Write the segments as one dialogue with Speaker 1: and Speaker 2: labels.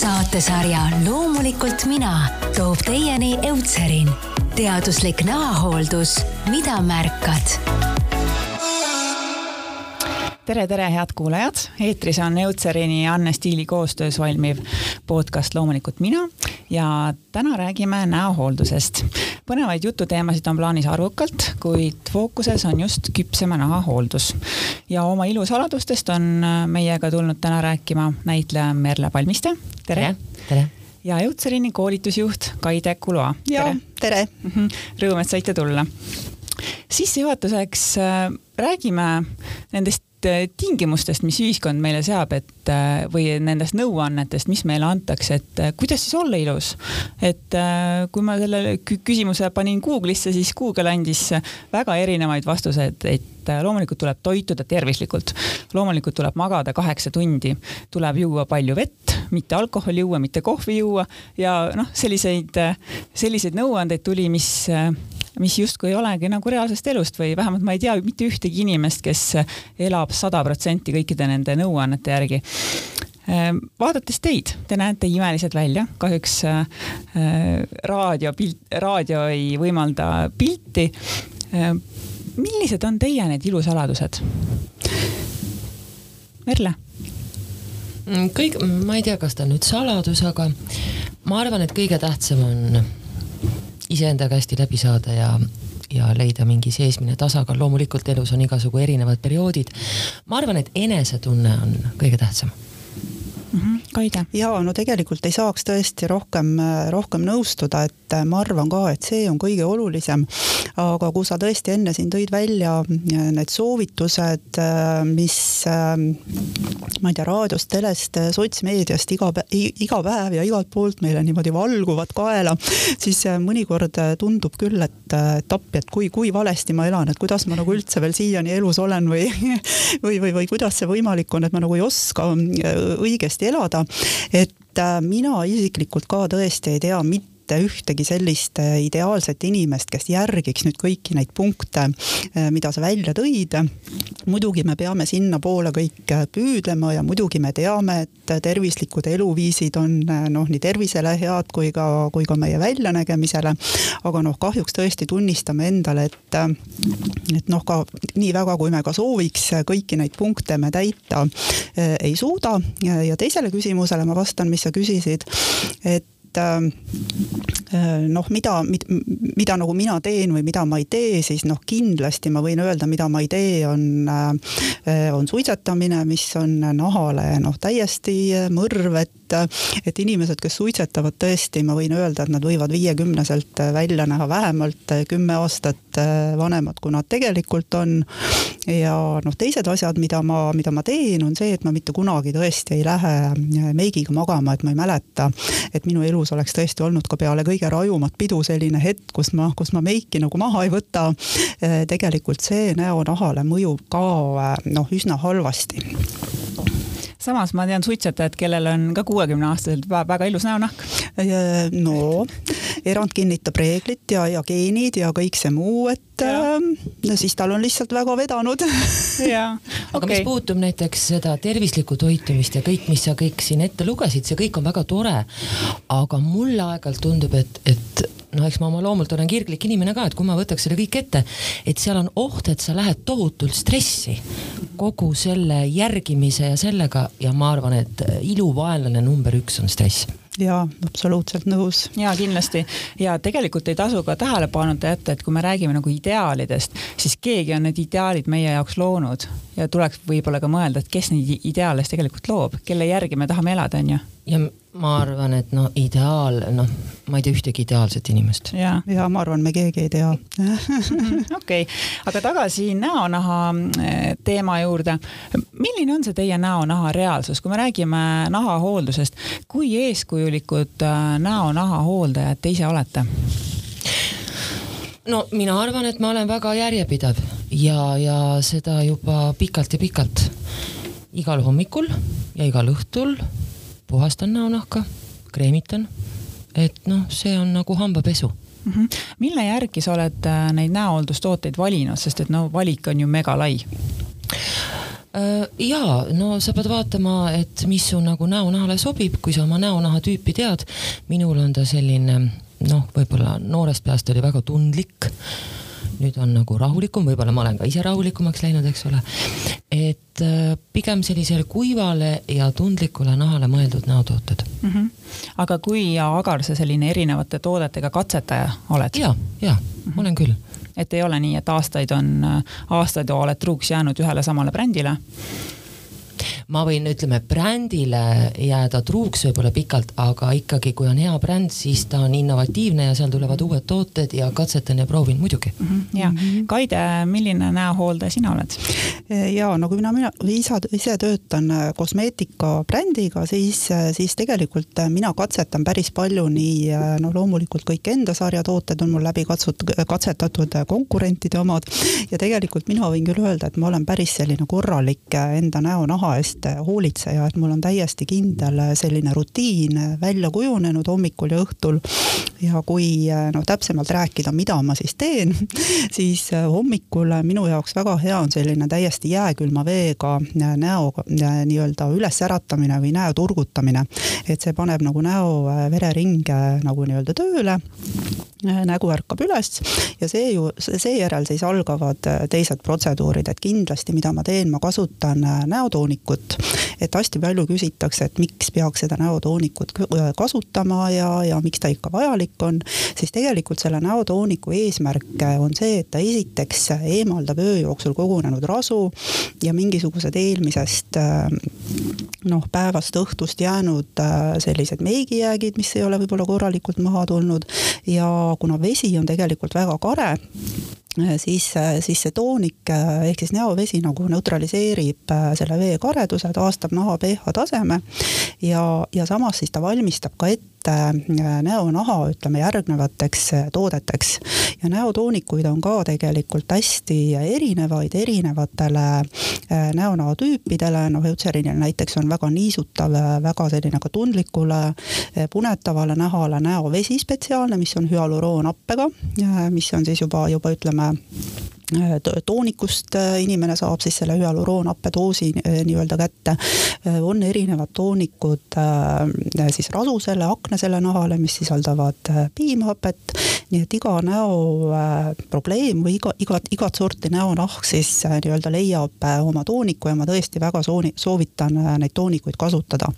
Speaker 1: saatesarja Loomulikult mina toob teieni Eutserin, teaduslik nahahooldus, mida märkad
Speaker 2: tere, tere, head kuulajad, eetris on Eutserini ja Anne Stiili koostöös valmiv podcast Loomulikult mina ja täna räägime näohooldusest. põnevaid jututeemasid on plaanis arvukalt, kuid fookuses on just küpsema naha hooldus. ja oma ilusaladustest on meiega tulnud täna rääkima näitleja Merle Palmiste, tere,
Speaker 3: tere.. tere
Speaker 2: ja Eutserini koolitusjuht Kaide Kuloa.
Speaker 4: ja tere,
Speaker 2: tere.. Rõõm, et saite tulla. sissejuhatuseks äh, räägime nendest tingimustest, mis ühiskond meile seab, et äh, või nendest nõuannetest, mis meile antakse, et äh, kuidas siis olla ilus. et kui ma selle küsimuse panin Google'isse, siis Google andis väga erinevaid vastuseid, et loomulikult tuleb toituda tervislikult. loomulikult tuleb magada kaheksa tundi, tuleb juua palju vett, mitte alkoholi juua, mitte kohvi juua ja noh, selliseid, selliseid nõuandeid tuli, mis mis justkui ei olegi nagu reaalsest elust või vähemalt ma ei tea mitte ühtegi inimest, kes elab sada protsenti kõikide nende nõuannete järgi ehm, vaadates teid, te näete imelised välja, kahjuks äh, raadio pilt, raadio ei võimalda pilti äh,. millised on teie need ilusaladused? Merle?
Speaker 3: Mm, kõik, ma ei tea, kas ta on nüüd saladus, aga ma arvan, et kõige tähtsam on iseendaga hästi läbi saada ja, ja leida mingi seesmine tasakaal. loomulikult elus on igasugu erinevad perioodid. ma arvan, et enesetunne on kõige tähtsam.
Speaker 2: Kaide?
Speaker 4: ja no tegelikult ei saaks tõesti rohkem, rohkem nõustuda, et ma arvan ka, et see on kõige olulisem. aga kui sa tõesti enne siin tõid välja need soovitused, mis ma ei tea, raadiost, telest, sotsmeediast iga, iga päev ja igalt poolt meile niimoodi valguvad kaela, siis mõnikord tundub küll, et, et appi, et kui, kui valesti ma elan, et kuidas ma nagu üldse veel siiani elus olen või, või, või, või kuidas see võimalik on, et ma nagu ei oska õigesti elada. Et äh, mina isiklikult ka tõesti ei tea mitte ühtegi sellist äh, ideaalset inimest, kes järgiks nüüd kõiki neid punkte, äh, mida sa välja tõid. muidugi me peame sinnapoole kõik äh, püüdlema ja muidugi me teame, et tervislikud eluviisid on noh, nii tervisele head kui ka, kui ka meie väljanägemisele. aga noh, kahjuks tõesti tunnistame endale, et, et noh, ka nii väga, kui me ka sooviks kõiki neid punkte me täita ei suuda. ja teisele küsimusele ma vastan, mis sa küsisid, et Äh, noh, mida, mida nagu mina teen või mida ma ei tee, siis noh, kindlasti ma võin öelda, mida ma ei tee, on, äh, on suitsetamine, mis on nahale noh, täiesti mõrv, et et inimesed, kes suitsetavad, tõesti, ma võin öelda, et nad võivad viiekümneselt välja näha vähemalt kümme aastat vanemad, kui nad tegelikult on. ja noh, teised asjad, mida ma, mida ma teen, on see, et ma mitte kunagi tõesti ei lähe meigiga magama, et ma ei mäleta, et minu elus oleks tõesti olnud ka peale kõige rajumat pidu selline hetk, kus ma, kus ma meiki nagu maha ei võta. tegelikult see näonahale mõjub ka noh, üsna halvasti
Speaker 2: samas ma tean suitsetajat, kellel on ka kuuekümne aastaselt väga ilus näonahk.
Speaker 4: no erand kinnitab reeglit ja, ja geenid ja kõik see muu, et ja. äh, siis tal on lihtsalt väga vedanud
Speaker 3: aga okay. mis puutub näiteks seda tervislikku toitumist ja kõik, mis sa kõik siin ette lugesid, see kõik on väga tore. aga mulle aeg-ajalt tundub, et, et noh, eks ma oma loomult olen kirglik inimene ka, et kui ma võtaks selle kõik ette, et seal on oht, et sa lähed tohutult stressi kogu selle järgimise ja sellega ja ma arvan, et iluvaenlane number üks on stress
Speaker 4: jaa, absoluutselt nõus.
Speaker 2: jaa, kindlasti ja tegelikult ei tasu ka tähelepanuta jätta, et kui me räägime nagu ideaalidest, siis keegi on need ideaalid meie jaoks loonud ja tuleks võib-olla ka mõelda, et kes neid ideaale siis tegelikult loob, kelle järgi me tahame elada, onju.
Speaker 3: ja ma arvan, et noh, ideaal, noh, ma ei tea ühtegi ideaalset inimest.
Speaker 4: ja, ja ma arvan, me keegi ei tea.
Speaker 2: okei, aga tagasi näonaha eh, teema juurde. milline on see teie näonaha reaalsus, kui me räägime nahahooldusest, kui eeskujulikud eh, näonaha hooldajad te ise olete?
Speaker 3: no mina arvan, et ma olen väga järjepidev ja, ja seda juba pikalt ja pikalt. igal hommikul ja igal õhtul puhastan näonahka, kreemitan. et noh, see on nagu hambapesu
Speaker 2: mm. -hmm. mille järgi sa oled äh, neid näohooldustooteid valinud, sest et no valik on ju mega lai?
Speaker 3: ja no sa pead vaatama, et mis su nagu näonahale sobib, kui sa oma näonaha tüüpi tead. minul on ta selline noh, võib-olla noorest peast oli väga tundlik nüüd on nagu rahulikum, võib-olla ma olen ka ise rahulikumaks läinud, eks ole. et äh, pigem sellisele kuivale ja tundlikule nahale mõeldud näotooted mm. -hmm.
Speaker 2: aga kui agar sa selline erinevate toodetega katsetaja oled?
Speaker 3: ja, ja mm -hmm. olen küll
Speaker 2: et ei ole nii, et aastaid on, aastaid oled truuks jäänud ühele samale brändile
Speaker 3: ma võin, ütleme brändile jääda truuks võib-olla pikalt, aga ikkagi, kui on hea bränd, siis ta on innovatiivne ja seal tulevad uued tooted ja katsetan ja proovin muidugi mm.
Speaker 2: -hmm. ja Kaide, milline näohooldaja sina oled?
Speaker 4: ja no kui mina, mina ise, ise töötan äh, kosmeetikabrändiga, siis, äh, siis tegelikult äh, mina katsetan päris palju nii noh, loomulikult kõik enda sarja tooted on mul läbi katsut-, katsetatud konkurentide omad ja tegelikult mina võin küll öelda, et ma olen päris selline korralik enda näonaha eest hoolitseja, et mul on täiesti kindel selline rutiin välja kujunenud hommikul ja õhtul. ja kui noh, täpsemalt rääkida, mida ma siis teen, siis hommikul minu jaoks väga hea on selline täiesti jääkülma veega näo nii-öelda ülesäratamine või näo turgutamine. et see paneb nagu näo vereringe nagu nii-öelda tööle nägu ärkab üles ja see ju, seejärel siis algavad teised protseduurid, et kindlasti, mida ma teen, ma kasutan näotoonikut et hästi palju küsitakse, et miks peaks seda näotoonikut kasutama ja, ja miks ta ikka vajalik on. siis tegelikult selle näotooniku eesmärk on see, et ta esiteks eemaldab öö jooksul kogunenud rasu ja mingisugused eelmisest noh, päevast õhtust jäänud sellised meigijäägid, mis ei ole võib-olla korralikult maha tulnud. ja kuna vesi on tegelikult väga kare Äh, siis, äh, siis see toonik äh, ehk siis näovesi nagu neutraliseerib selle vee kareduse, taastab naha pH taseme ja, ja samas siis ta valmistab ka ette näonaha, ütleme järgnevateks toodeteks. ja näotoonikuid on ka tegelikult hästi erinevaid erinevatele näonaha tüüpidele, noh Eutserinil näiteks on väga niisutav, väga selline ka tundlikule punetavale nahale näovesi spetsiaalne, mis on hüaluroonhappega, mis on siis juba, juba ütleme Äh, toonikust äh, inimene saab siis selle hüaluroonhappe doosi äh, nii-öelda kätte. on erinevad toonikud siis rasusele, aknesele nahale, mis sisaldavad piimhapet. Nii et iga näo probleem või iga, igat, igat sorti näonahk siis nii-öelda leiab oma tooniku ja ma tõesti väga sooni, soovitan neid toonikuid kasutada.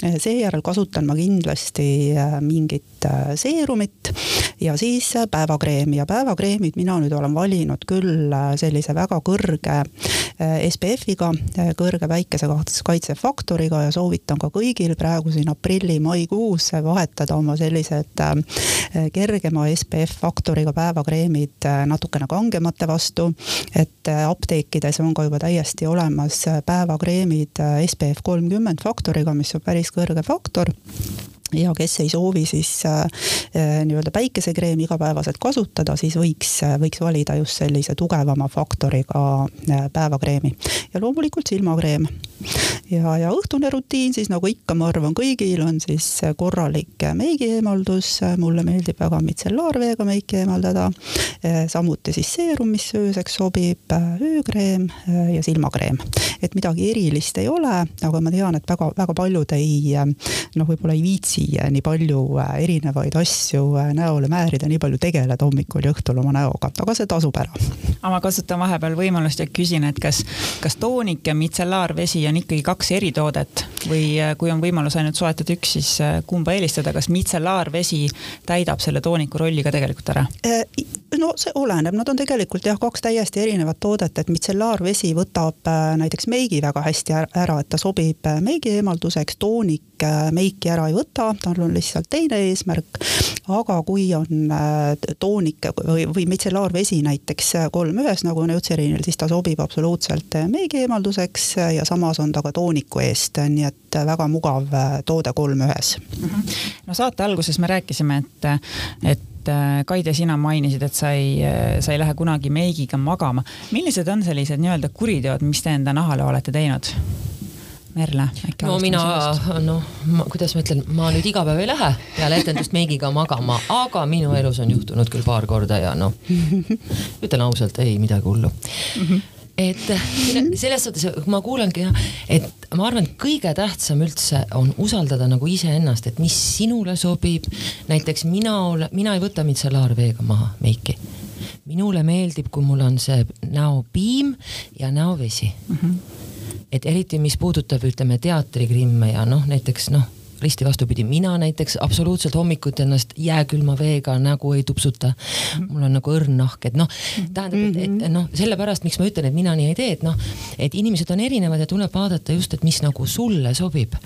Speaker 4: seejärel kasutan ma kindlasti mingit seerumit ja siis päevakreemi ja päevakreemid mina nüüd olen valinud küll äh, sellise väga kõrge äh, SPF-iga, äh, kõrge päikesekaitsefaktoriga ja soovitan ka kõigil praegu siin aprilli-maikuus vahetada oma sellised kergema SPF faktoriga päevakreemid natukene kangemate vastu. et apteekides on ka juba täiesti olemas päevakreemid SPF kolmkümmend faktoriga, mis on päris kõrge faktor ja kes ei soovi siis äh, äh, nii-öelda päikesekreemi igapäevaselt kasutada, siis võiks, äh, võiks valida just sellise tugevama faktoriga äh, päevakreemi. ja loomulikult silmakreem. Ja, ja õhtune rutiin siis nagu ikka, ma arvan, kõigil on siis korralik meigieemaldus, mulle meeldib väga mitsellaarveega meiki eemaldada. samuti siis seerum, mis ööseks sobib, öökreem ja silmakreem. et midagi erilist ei ole, aga ma tean, et väga-väga paljud ei noh, võib-olla ei viitsi nii palju erinevaid asju näole määrida, nii palju tegeleda hommikul ja õhtul oma näoga, aga see tasub ära.
Speaker 2: aga ma kasutan vahepeal võimalust ja küsin, et kas, kas toonik ja mitsellaarvesi on ikkagi kaks eritoodet või äh, kui on võimalus ainult soetada üks, siis kumba eelistada, kas mitsellaarvesi täidab selle tooniku rolli ka tegelikult ära?
Speaker 4: No see oleneb, nad on tegelikult jah, kaks täiesti erinevat toodet, et mitsellaarvesi võtab näiteks meigi väga hästi ära, et ta sobib meigi eemalduseks, toonik meiki ära ei võta, tal on lihtsalt teine eesmärk. aga kui on äh, toonik või, või mitsellaarvesi näiteks kolm ühes, nagu on Eutserinil, siis ta sobib absoluutselt meigi eemalduseks ja samas on ta ka tooniku eest, nii et väga mugav äh, toode kolm ühes.
Speaker 2: Mhm. no saate alguses me rääkisime, et, et äh, Kaide, sina mainisid, et sa ei, sa ei lähe kunagi meigiga magama. millised on sellised nii-öelda kuriteod, mis te enda nahale olete teinud? Merle,
Speaker 3: äkki no mina, noh, kuidas ma ütlen, ma nüüd iga päev ei lähe peale etendust meigiga magama, aga minu elus on juhtunud küll paar korda ja noh, ütlen ausalt, ei midagi hullu mm. -hmm et selles suhtes ma kuulangi et ma arvan, et kõige tähtsam üldse on usaldada nagu iseennast, et mis sinule sobib. näiteks mina olen, mina ei võta mitsellaarveega maha meiki. minule meeldib, kui mul on see näopiim ja näovesi mm. -hmm. et eriti, mis puudutab, ütleme teatrikrimme ja noh, näiteks noh risti vastupidi, mina näiteks absoluutselt hommikuti ennast jääkülma veega nägu ei tupsuta. mul on nagu õrn nahk, et noh, tähendab, et, et noh, sellepärast, miks ma ütlen, et mina nii ei tee, et noh, et inimesed on erinevad ja tuleb vaadata just, et mis nagu sulle sobib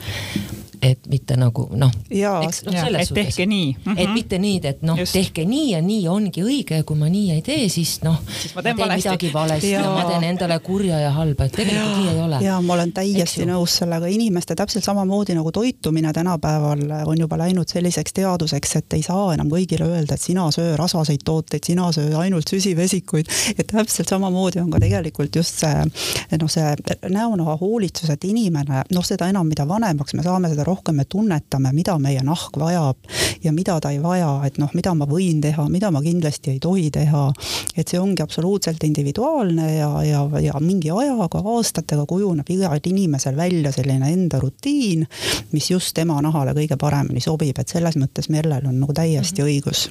Speaker 3: et mitte nagu noh.
Speaker 2: noh, selles suhtes. tehke nii mm.
Speaker 3: -hmm. et mitte nii, et noh, tehke nii ja nii ongi õige ja kui ma nii ei tee, siis noh, ma teen, ma teen midagi valesti ja ma teen endale kurja ja halba, et tegelikult ja. nii ei ole.
Speaker 4: ja ma olen täiesti nõus sellega, inimeste täpselt samamoodi nagu toitumine tänapäeval on juba läinud selliseks teaduseks, et ei saa enam kõigile öelda, et sina söö rasvaseid tooteid, sina söö ainult süsivesikuid. et täpselt samamoodi on ka tegelikult just see noh, see näonaha hoolitsus, et inimene noh, seda enam, mida vanemaks me saame, seda rohkem rohkem me tunnetame, mida meie nahk vajab ja mida ta ei vaja, et noh, mida ma võin teha, mida ma kindlasti ei tohi teha. et see ongi absoluutselt individuaalne ja, ja, ja mingi ajaga, aastatega kujuneb igal inimesel välja selline enda rutiin, mis just tema nahale kõige paremini sobib, et selles mõttes Merlel on nagu täiesti mm -hmm. õigus.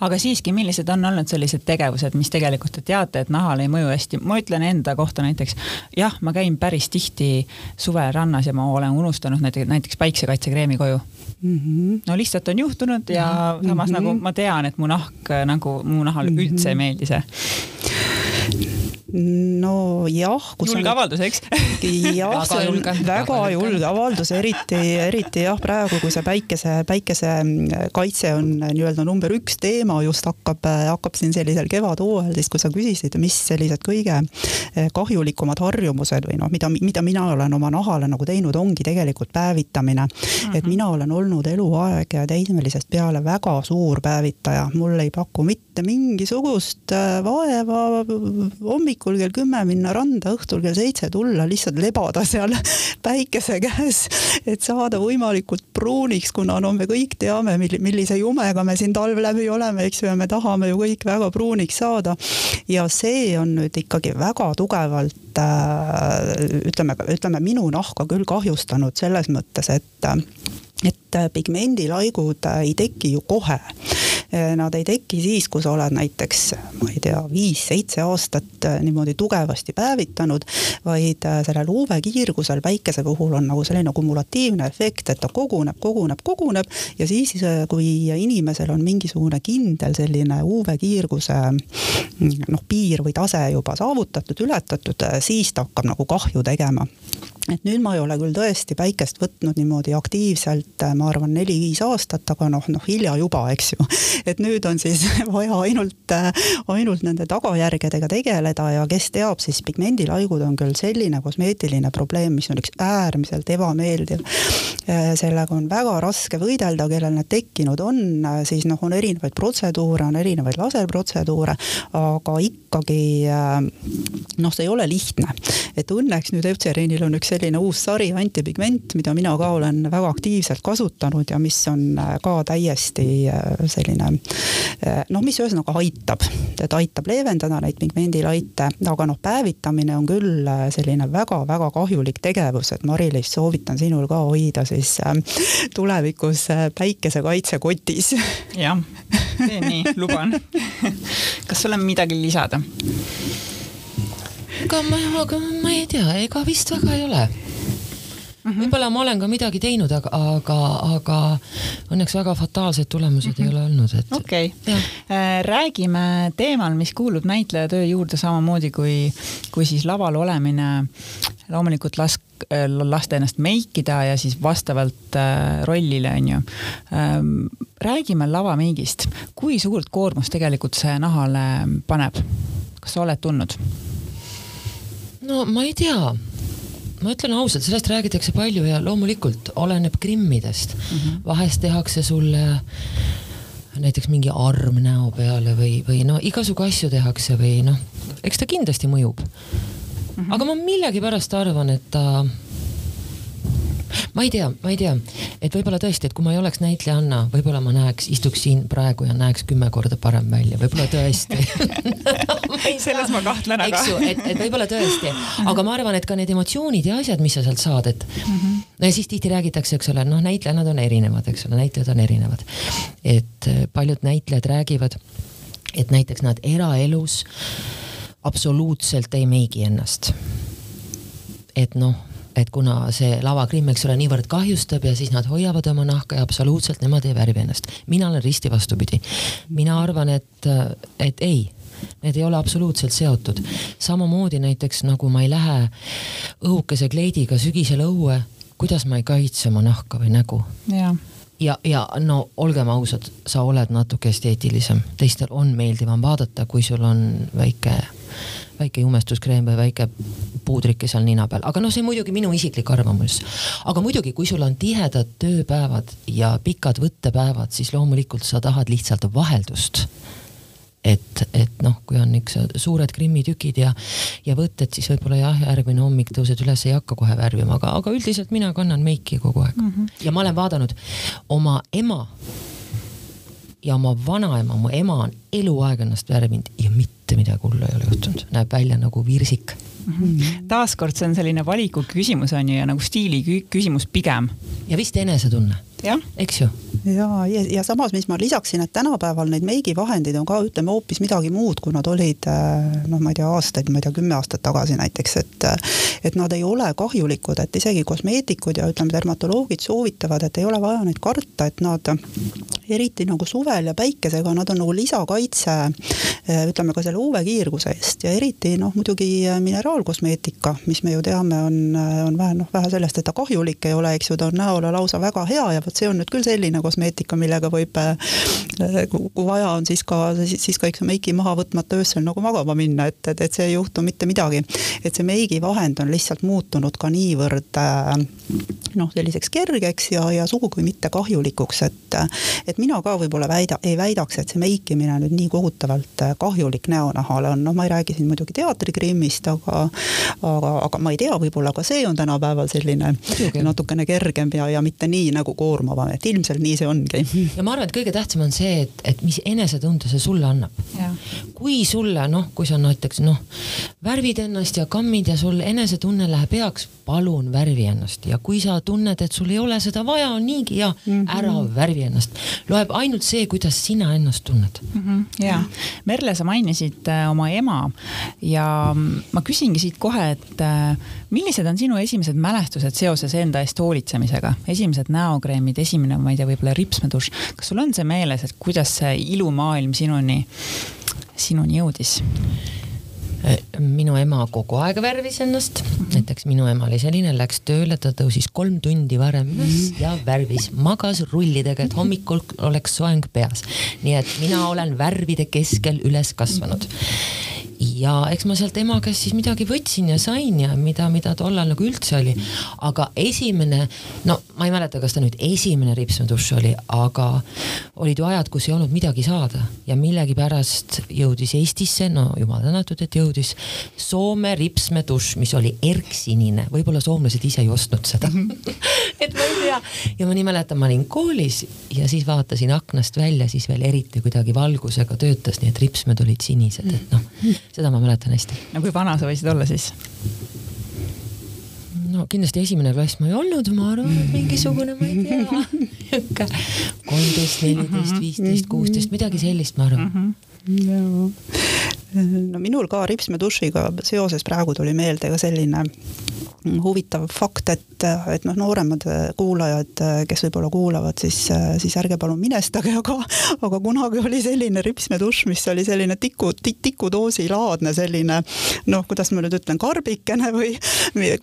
Speaker 2: aga siiski, millised on olnud sellised tegevused, mis tegelikult te teate, et nahale ei mõju hästi, ma ütlen enda kohta näiteks, jah, ma käin päris tihti suvel rannas ja ma olen unustanud näiteks, näiteks päiksekaitsekreemi koju mm. -hmm. no lihtsalt on juhtunud ja samas mm -hmm. nagu ma tean, et mu nahk nagu mu nahal mm -hmm. üldse ei meeldi see
Speaker 4: nojah.
Speaker 2: julge avaldus, eks?
Speaker 4: jah, see on väga, väga julge avaldus, eriti, eriti jah, praegu, kui see päikese, päikesekaitse on nii-öelda number üks teema just hakkab, hakkab siin sellisel kevadhooajal, siis kui sa küsisid, mis sellised kõige eh, kahjulikumad harjumused või noh, mida, mida mina olen oma nahale nagu teinud, ongi tegelikult päevitamine mm. -hmm. et mhm. mina olen olnud eluaeg teismelisest peale väga suur päevitaja, mul ei paku mitte mingisugust vaeva hommikul hommikul kell kümme minna randa, õhtul kell seitse tulla, lihtsalt lebada seal päikese käes, et saada võimalikult pruuniks, kuna no me kõik teame, millise jumega me siin talv läbi oleme, eks ju, ja me tahame ju kõik väga pruuniks saada. ja see on nüüd ikkagi väga tugevalt äh, ütleme, ütleme minu nahka küll kahjustanud selles mõttes, et et pigmendilaigud ei teki ju kohe. Eh, nad ei teki siis, kui sa oled näiteks, ma ei tea, viis-seitse aastat niimoodi tugevasti päevitanud, vaid sellel UV-kiirgusel päikese puhul on nagu selline kumulatiivne efekt, et ta koguneb, koguneb, koguneb ja siis, kui inimesel on mingisugune kindel selline UV-kiirguse mm, noh, piir või tase juba saavutatud, ületatud, siis ta hakkab nagu kahju tegema et nüüd ma ei ole küll tõesti päikest võtnud niimoodi aktiivselt, ma arvan, neli-viis aastat, aga noh, noh hilja juba, eks ju. et nüüd on siis vaja ainult, ainult nende tagajärgedega tegeleda ja kes teab, siis pigmendilaigud on küll selline kosmeetiline probleem, mis on üks äärmiselt ebameeldiv. sellega on väga raske võidelda, kellel need tekkinud on, siis noh, on erinevaid protseduure, on erinevaid laserprotseduure, aga ikkagi noh, see ei ole lihtne. et õnneks nüüd Eutserinil on üks selline uus sari antipigment, mida mina ka olen väga aktiivselt kasutanud ja mis on äh, ka täiesti äh, selline äh, noh, mis ühesõnaga aitab, et aitab leevendada neid pigmendilaite, aga noh, päevitamine on küll selline väga-väga kahjulik tegevus, et Mari-Liis, soovitan sinul ka hoida siis tulevikus päikesekaitse kotis.
Speaker 2: jah, teen nii, luban. kas sul on midagi lisada?
Speaker 3: Ega ma, aga ma ei tea, ega vist väga ei ole mm -hmm. võib-olla ma olen ka midagi teinud, aga, aga, aga õnneks väga fataalsed tulemused mm -hmm. ei ole olnud, et.
Speaker 2: okei okay., äh, räägime teemal, mis kuulub näitleja töö juurde samamoodi kui, kui siis laval olemine. loomulikult lask, äh, lasta ennast meikida ja siis vastavalt äh, rollile, on ju. Ähm, räägime lavameigist, kui suurt koormust tegelikult see nahale paneb? kas sa oled tundnud?
Speaker 3: No ma ei tea ma ütlen ausalt, sellest räägitakse palju ja loomulikult oleneb grimmidest mm. -hmm. vahest tehakse sulle näiteks mingi arm näo peale või, või no igasugu asju tehakse või noh, eks ta kindlasti mõjub mm. -hmm. aga ma millegipärast arvan, et ta ma ei tea, ma ei tea, et võib-olla tõesti, et kui ma ei oleks näitlejanna, võib-olla ma näeks, istuks siin praegu ja näeks kümme korda parem välja, võib-olla tõesti
Speaker 2: selles ma kahtlen, aga.
Speaker 3: eks ju, et, et võib-olla tõesti, aga ma arvan, et ka need emotsioonid ja asjad, mis sa sealt saad, et mm -hmm. no ja siis tihti räägitakse, eks ole, noh, näitlejad on erinevad, eks ole, näitlejad on erinevad. et äh, paljud näitlejad räägivad, et näiteks nad eraelus absoluutselt ei meigi ennast. et noh et kuna see lavakrimm, eks ole, niivõrd kahjustab ja siis nad hoiavad oma nahka ja absoluutselt nemad ei värvi ennast. mina olen risti vastupidi. mina arvan, et, et ei need ei ole absoluutselt seotud. samamoodi näiteks nagu ma ei lähe õhukese kleidiga sügisel õue, kuidas ma ei kaitse oma nahka või nägu. ja, ja no olgem ausad, sa oled natuke esteetilisem, teistel on meeldivam vaadata, kui sul on väike väike jumestuskreem või väike puudrike seal nina peal, aga noh, see muidugi minu isiklik arvamus. aga muidugi, kui sul on tihedad tööpäevad ja pikad võttepäevad, siis loomulikult sa tahad lihtsalt vaheldust et, et noh, kui on üks suured grimmitükid ja, ja võtted, siis võib-olla jah, järgmine hommik tõused üles, ei hakka kohe värvima, aga, aga üldiselt mina kannan meiki kogu aeg mm. -hmm. ja ma olen vaadanud oma ema ja oma vanaema, mu ema on eluaeg ennast värvinud ja mitte midagi hullu ei ole juhtunud, näeb välja nagu virsik
Speaker 2: mm. -hmm. taaskord see on selline valiku küsimus on ju ja nagu stiili küsimus pigem.
Speaker 3: ja vist enesetunne eks ju.
Speaker 4: ja, ja, ja samas, mis ma lisaksin, et tänapäeval neid meigivahendid on ka, ütleme hoopis midagi muud, kui nad olid äh, noh, ma ei tea, aastaid, ma ei tea, kümme aastat tagasi näiteks, et et nad ei ole kahjulikud, et isegi kosmeetikud ja ütleme, dermatoloogid soovitavad, et ei ole vaja neid karta, et nad eriti nagu suvel ja päikesega, nad on nagu lisakaitse äh, ütleme ka selle UV-kiirguse eest ja eriti noh, muidugi mineraalkosmeetika, mis me ju teame, on, on vähe noh, vähe sellest, et ta kahjulik ei ole, eks ju, ta on näole lausa väga hea ja vot see on nüüd küll selline kosmeetika, millega võib, äh, kui vaja on, siis ka, siis ka ikka meiki maha võtmata öösel nagu magama minna, et, et, et see ei juhtu mitte midagi. et see meigivahend on lihtsalt muutunud ka niivõrd äh, noh, selliseks kergeks ja, ja sugugi mitte kahjulikuks, et, et mina ka võib-olla väida, ei väidaks, et see meikimine nüüd nii kohutavalt äh, kahjulik näonahale on, noh, ma ei räägi siin muidugi teatrikrimmist, aga aga, aga ma ei tea, võib-olla ka see on tänapäeval selline Muidugi. natukene kergem ja, ja mitte nii nagu koormav koormavam, et ilmselt nii see ongi.
Speaker 3: ja ma arvan, et kõige tähtsam on see, et, et mis enesetunde see sulle annab. kui sulle noh, kui sa näiteks noh, värvid ennast ja kammid ja sul enesetunne läheb heaks, palun värvi ennast ja kui sa tunned, et sul ei ole seda vaja, on niigi hea mm, -hmm. ära värvi ennast. loeb ainult see, kuidas sina ennast tunned
Speaker 2: mm. -hmm. ja Merle, sa mainisid äh, oma ema ja ma küsingi siit kohe, et äh, millised on sinu esimesed mälestused seoses enda eest hoolitsemisega, esimesed näokreemid, nüüd esimene, ma ei tea, võib-olla ripsmedušš. kas sul on see meeles, et kuidas see ilumaailm sinuni, sinuni jõudis?
Speaker 3: Äh, minu ema kogu aeg värvis ennast -hmm. näiteks minu ema oli selline, läks tööle, ta tõusis kolm tundi varem üles -hmm. ja värvis, magas rullidega, et hommikul oleks soeng peas. nii et mina olen värvide keskel üles kasvanud ja eks ma sealt ema käest siis midagi võtsin ja sain ja mida, mida tollal nagu üldse oli. aga esimene, no ma ei mäleta, kas ta nüüd esimene ripsmedušš oli, aga olid ju ajad, kus ei olnud midagi saada. Ja millegipärast jõudis Eestisse, no jumal tänatud, et jõudis Soome ripsmedušš, mis oli erksinine, võib-olla soomlased ise ei ostnud seda. Et ma ei tea. Ja ma nii mäletan, ma olin koolis ja siis vaatasin aknast välja, siis veel eriti kuidagi valgusega töötas, nii et ripsmed olid sinised, et noh seda ma mäletan hästi.
Speaker 2: no kui vana sa võisid olla siis?
Speaker 3: no kindlasti esimene klass ma ei olnud, ma arvan, et mingisugune, ma ei tea, niisugune kolmteist, neliteist, viisteist, kuusteist, midagi sellist, ma arvan mm. -hmm.
Speaker 4: no minul ka ripsmedušiga seoses praegu tuli meelde ka selline huvitav fakt, et, et noh, nooremad kuulajad, kes võib-olla kuulavad, siis, siis ärge palun minestage, aga, aga kunagi oli selline ripsmedušš, mis oli selline tiku, tikudoosi laadne selline noh, kuidas ma nüüd ütlen, karbikene või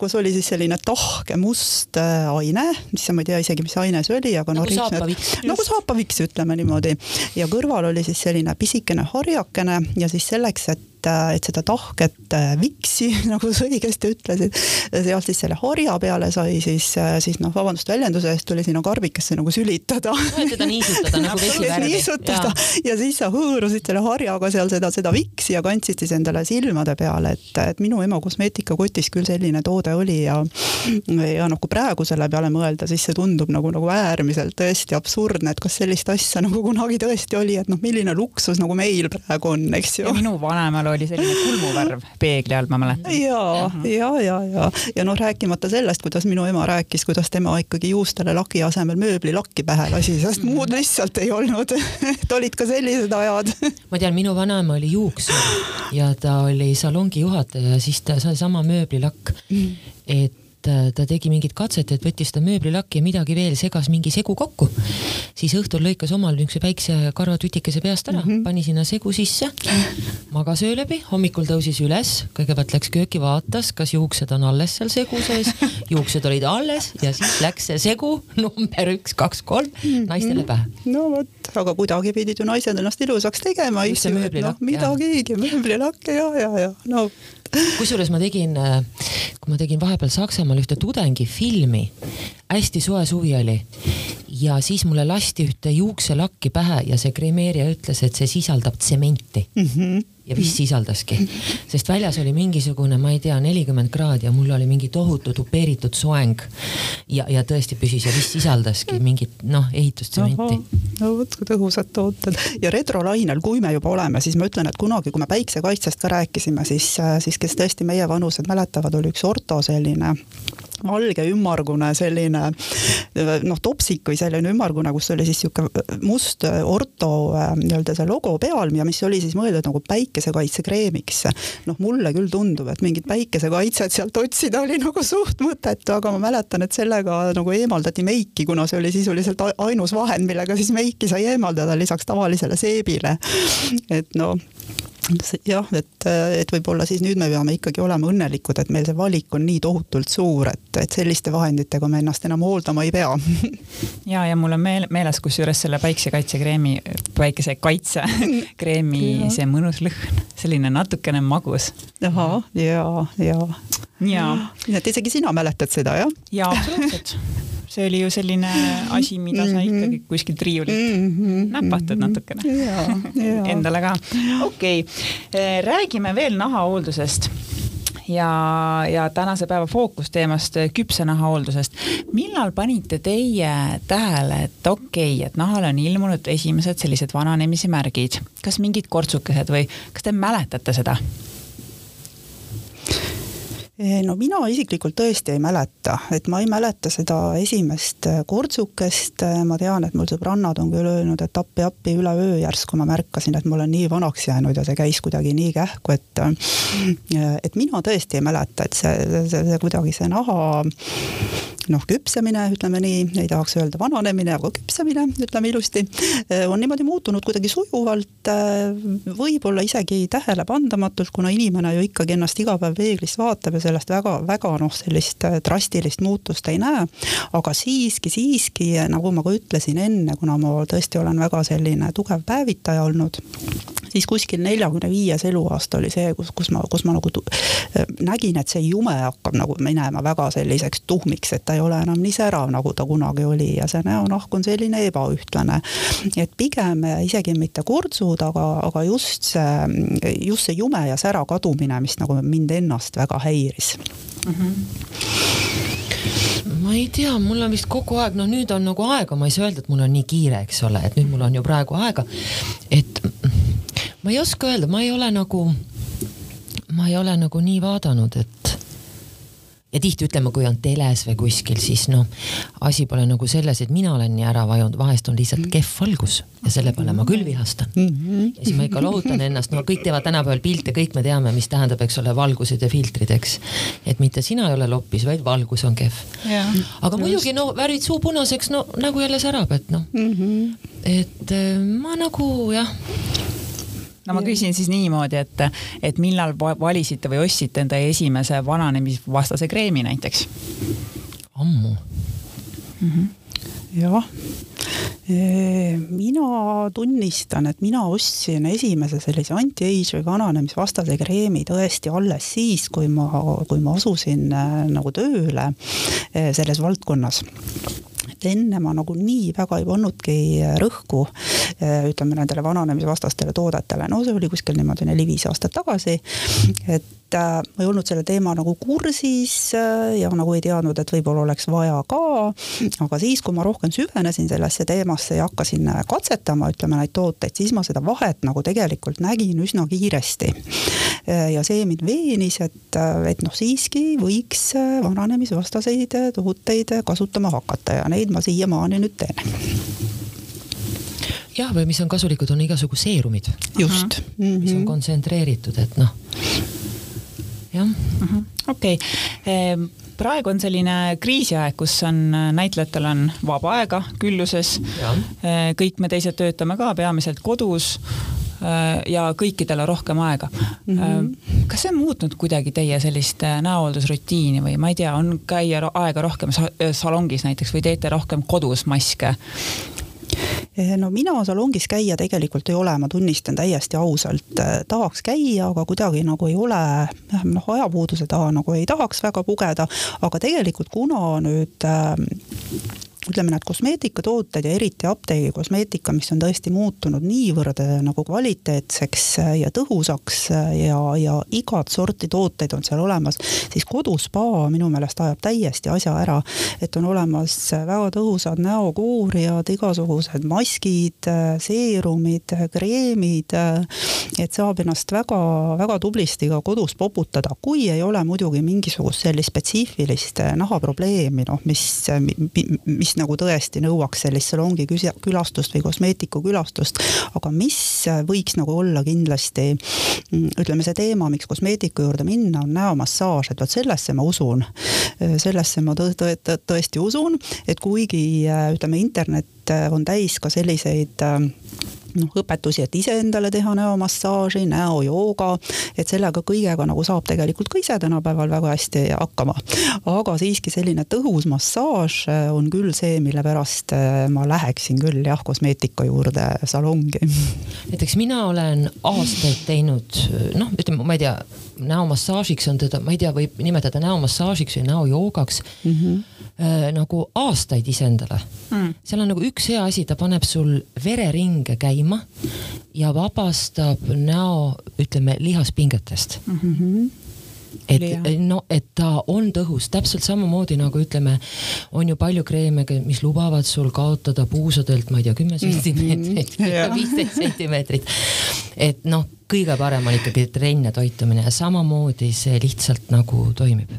Speaker 4: kus oli siis selline tahke must aine, mis ma ei tea isegi, mis aine see oli, aga
Speaker 3: nagu no, saapaviks.
Speaker 4: nagu saapaviks, ütleme niimoodi. ja kõrval oli siis selline pisikene harjakene ja siis selleks, et et seda tahket viksi, nagu sa õigesti ütlesid, sealt siis selle harja peale sai siis, siis noh, vabandust väljenduse eest, tuli sinna karbikesse nagu sülitada.
Speaker 3: teda niisutada nagu vesivärvi.
Speaker 4: niisutada ja. ja siis sa hõõrusid selle harjaga seal seda, seda viksi ja kandsid siis endale silmade peale, et, et minu ema kosmeetikakotis küll selline toode oli ja ja noh, kui praegu selle peale mõelda, siis see tundub nagu, nagu äärmiselt tõesti absurdne, et kas sellist asja nagu kunagi tõesti oli, et noh, milline luksus nagu meil praegu on, eks ju.
Speaker 2: minu vanemal oli selline kulmuvärv peegli all, ma mäletan.
Speaker 4: ja, ja, ja, ja, ja noh, rääkimata sellest, kuidas minu ema rääkis, kuidas tema ikkagi juustele laki asemel mööblilakki pähe lasi, sest muud lihtsalt ei olnud. Et olid ka sellised ajad.
Speaker 3: Ma tean, minu vanaema oli juuksur ja ta oli salongi juhataja ja siis ta sai sama mööblilakk. Mm. et Äh, ta tegi mingit katset, et võttis seda mööblilakki ja midagi veel, segas mingi segu kokku. siis õhtul lõikas omal niisuguse väikse karvatütikese peast ära mm, -hmm. pani sinna segu sisse, magas öö läbi, hommikul tõusis üles, kõigepealt läks kööki, vaatas, kas juuksed on alles seal segu sees, juuksed olid alles ja siis läks see segu number üks, kaks, kolm mhm. naistele pähe.
Speaker 4: no vot, aga kuidagi pidid ju naised ennast ilusaks tegema, et noh, midagigi, mööblilakk ja, ja, ja no
Speaker 3: kusjuures ma tegin, äh, kui ma tegin vahepeal Saksamaal ühte tudengifilmi, hästi soe suvi oli ja siis mulle lasti ühte juukselakki pähe ja see kremeerija ütles, et see sisaldab tsementi mm. -hmm ja vist sisaldaski, sest väljas oli mingisugune, ma ei tea, nelikümmend kraadi ja mul oli mingi tohutu tupeeritud soeng. ja, ja tõesti püsis ja vist sisaldaski mingit noh, ehitustsementi.
Speaker 4: no vot kui tõhusad tooted ja retrolainel, kui me juba oleme, siis ma ütlen, et kunagi, kui me päiksekaitsest ka rääkisime, siis, siis kes tõesti meie vanused mäletavad, oli üks orto selline valge ümmargune selline noh, topsik või selline ümmargune, kus oli siis sihuke must orto äh, nii-öelda see logo peal ja mis oli siis mõeldud nagu päikesekaitsekreemiks. noh, mulle küll tundub, et mingit päikesekaitset sealt otsida oli nagu suht mõttetu, aga ma mäletan, et sellega nagu eemaldati meiki, kuna see oli sisuliselt ainus vahend, millega siis meiki sai eemaldada lisaks tavalisele seebile. et no jah, et, et võib-olla siis nüüd me peame ikkagi olema õnnelikud, et meil see valik on nii tohutult suur, et, et selliste vahenditega me ennast enam hooldama ei pea
Speaker 2: ja, ja mul on meel, meeles kusjuures selle päiksekaitsekreemi, päikesekaitsekreemi see mõnus lõhn, selline natukene magus.
Speaker 4: ahah, ja, ja.
Speaker 2: ja.
Speaker 4: nii et isegi sina mäletad seda, jah?
Speaker 2: jaa, absoluutselt see oli ju selline asi, mida sa mhm. ikkagi kuskilt riiulilt mm -hmm. näpatad natukene endale ka. okei okay., räägime veel nahahooldusest ja, ja tänase päeva fookusteemast küpse nahahooldusest. millal panite teie tähele, et okei okay,, et nahale on ilmunud esimesed sellised vananemise märgid, kas mingid kortsukesed või kas te mäletate seda?
Speaker 4: Eh, no mina isiklikult tõesti ei mäleta, et ma ei mäleta seda esimest eh, kortsukest, eh, ma tean, et mul sõbrannad on küll öelnud, et appi-appi üleöö järsku ma märkasin, et ma olen nii vanaks jäänud ja see käis kuidagi nii kähku, et et mina tõesti ei mäleta, et see, see, see kuidagi see naha noh, küpsemine, ütleme nii, ei tahaks öelda vananemine, aga küpsemine, ütleme ilusti, on niimoodi muutunud kuidagi sujuvalt, võib-olla isegi tähelepandamatult, kuna inimene ju ikkagi ennast iga päev peeglist vaatab ja sellest väga-väga noh, sellist äh, drastilist muutust ei näe. aga siiski, siiski nagu ma ka ütlesin enne, kuna ma tõesti olen väga selline tugev päevitaja olnud, siis kuskil neljakümne viies eluaasta oli see, kus, kus ma, kus ma nagu nägin, et see jume hakkab nagu minema väga selliseks tuhmiks, et ta ei ole enam nii särav, nagu ta kunagi oli ja see näonahk on selline ebaühtlane. et pigem isegi mitte kurtsud, aga, aga just see, just see jume ja sära kadumine, mis nagu mind ennast väga häiris inspireeris mm? -hmm
Speaker 3: ma ei tea, mul on vist kogu aeg, noh, nüüd on nagu aega, ma ei saa öelda, et mul on nii kiire, eks ole, et nüüd mul on ju praegu aega. et ma ei oska öelda, ma ei ole nagu, ma ei ole nagu nii vaadanud, et ja tihti ütleme, kui on teles või kuskil, siis noh, asi pole nagu selles, et mina olen nii ära vajunud, vahest on lihtsalt kehv valgus ja selle peale ma küll vihastan. ja siis ma ikka lohutan ennast, no kõik teevad tänapäeval pilte, kõik me teame, mis tähendab, eks ole, valgused ja filtrid, eks. et mitte sina ei ole loppis, vaid valgus on kehv. aga muidugi no värvid suu punaseks, no nagu jälle särab, et noh mm -hmm., et äh, ma nagu jah
Speaker 2: no ma küsin siis niimoodi, et, et millal valisite või ostsite enda esimese vananemisvastase kreemi näiteks?
Speaker 3: ammu mm.
Speaker 4: -hmm. jah, mina tunnistan, et mina ostsin esimese sellise anti-age või vananemisvastase kreemi tõesti alles siis, kui ma, kui ma asusin nagu tööle selles valdkonnas enne ma nagu nii väga ei pannudki rõhku ütleme nendele vananemisvastastele toodetele, no see oli kuskil niimoodi neli-viis aastat tagasi. et äh, ma ei olnud selle teema nagu kursis äh, ja nagu ei teadnud, et võib-olla oleks vaja ka. aga siis, kui ma rohkem süvenesin sellesse teemasse ja hakkasin äh, katsetama, ütleme neid tooteid, siis ma seda vahet nagu tegelikult nägin üsna kiiresti. ja see mind veenis, et, et noh, siiski võiks vananemisvastaseid tooteid kasutama hakata ja neid ma siiamaani nüüd teen
Speaker 3: jah, või mis on kasulikud, on igasugu seerumid.
Speaker 4: just.
Speaker 3: mis on mhm. kontsentreeritud, et noh, jah.
Speaker 2: Mhm. okei, ehm, praegu on selline kriisiaeg, kus on, näitlejatel on vaba aega külluses. Ehm, kõik me teised töötame ka peamiselt kodus ehm, ja kõikidel on rohkem aega mm. -hmm. kas see on muutnud kuidagi teie sellist näohooldusrutiini või ma ei tea, on käia aega rohkem salongis näiteks või teete rohkem kodus maske?
Speaker 4: Eh, no mina salongis käia tegelikult ei ole, ma tunnistan täiesti ausalt, eh, tahaks käia, aga kuidagi nagu ei ole, noh ajapuuduse taha nagu ei tahaks väga pugeda, aga tegelikult kuna nüüd äh, ütleme, need kosmeetikatooted ja eriti apteegi kosmeetika, mis on tõesti muutunud niivõrd äh, nagu kvaliteetseks äh, ja tõhusaks äh, ja, ja igat sorti tooteid on seal olemas, siis koduspa minu meelest ajab täiesti asja ära. et on olemas väga tõhusad näokoorijad, igasugused maskid, seerumid, kreemid, et saab ennast väga-väga tublisti ka kodus poputada, kui ei ole muidugi mingisugust sellist spetsiifilist nahaprobleemi, noh, mis, mis mis nagu tõesti nõuaks sellist salongi külastust või kosmeetiku külastust, aga mis võiks nagu olla kindlasti mm, ütleme, see teema, miks kosmeetiku juurde minna, on näomassaaž, et vot sellesse ma usun. sellesse ma tõ tõ tõ tõesti usun, et kuigi ütleme, internet on täis ka selliseid noh, õpetusi, et iseendale teha näomassaaži, näojooga, et sellega kõigega nagu saab tegelikult ka ise tänapäeval väga hästi hakkama. aga siiski selline tõhus massaaž äh, on küll see, mille pärast äh, ma läheksin küll jah, kosmeetika juurde salongi.
Speaker 3: näiteks mina olen aastaid teinud noh, ütleme, ma ei tea, näomassaažiks on teda, ma ei tea, võib nimetada näomassaažiks või näojoogaks mm. -hmm äh, nagu aastaid iseendale mm.. seal on nagu üks hea asi, ta paneb sul vereringe käima ja vabastab näo, ütleme, lihaspingetest mm. -hmm et no, et ta on tõhus, täpselt samamoodi nagu ütleme, on ju palju kreeme, mis lubavad sul kaotada puusadelt, ma ei tea, kümme mhm. sentimeetrit viisteist sentimeetrit. et noh, kõige parem on ikkagi trenn ja toitumine ja samamoodi see lihtsalt nagu toimib.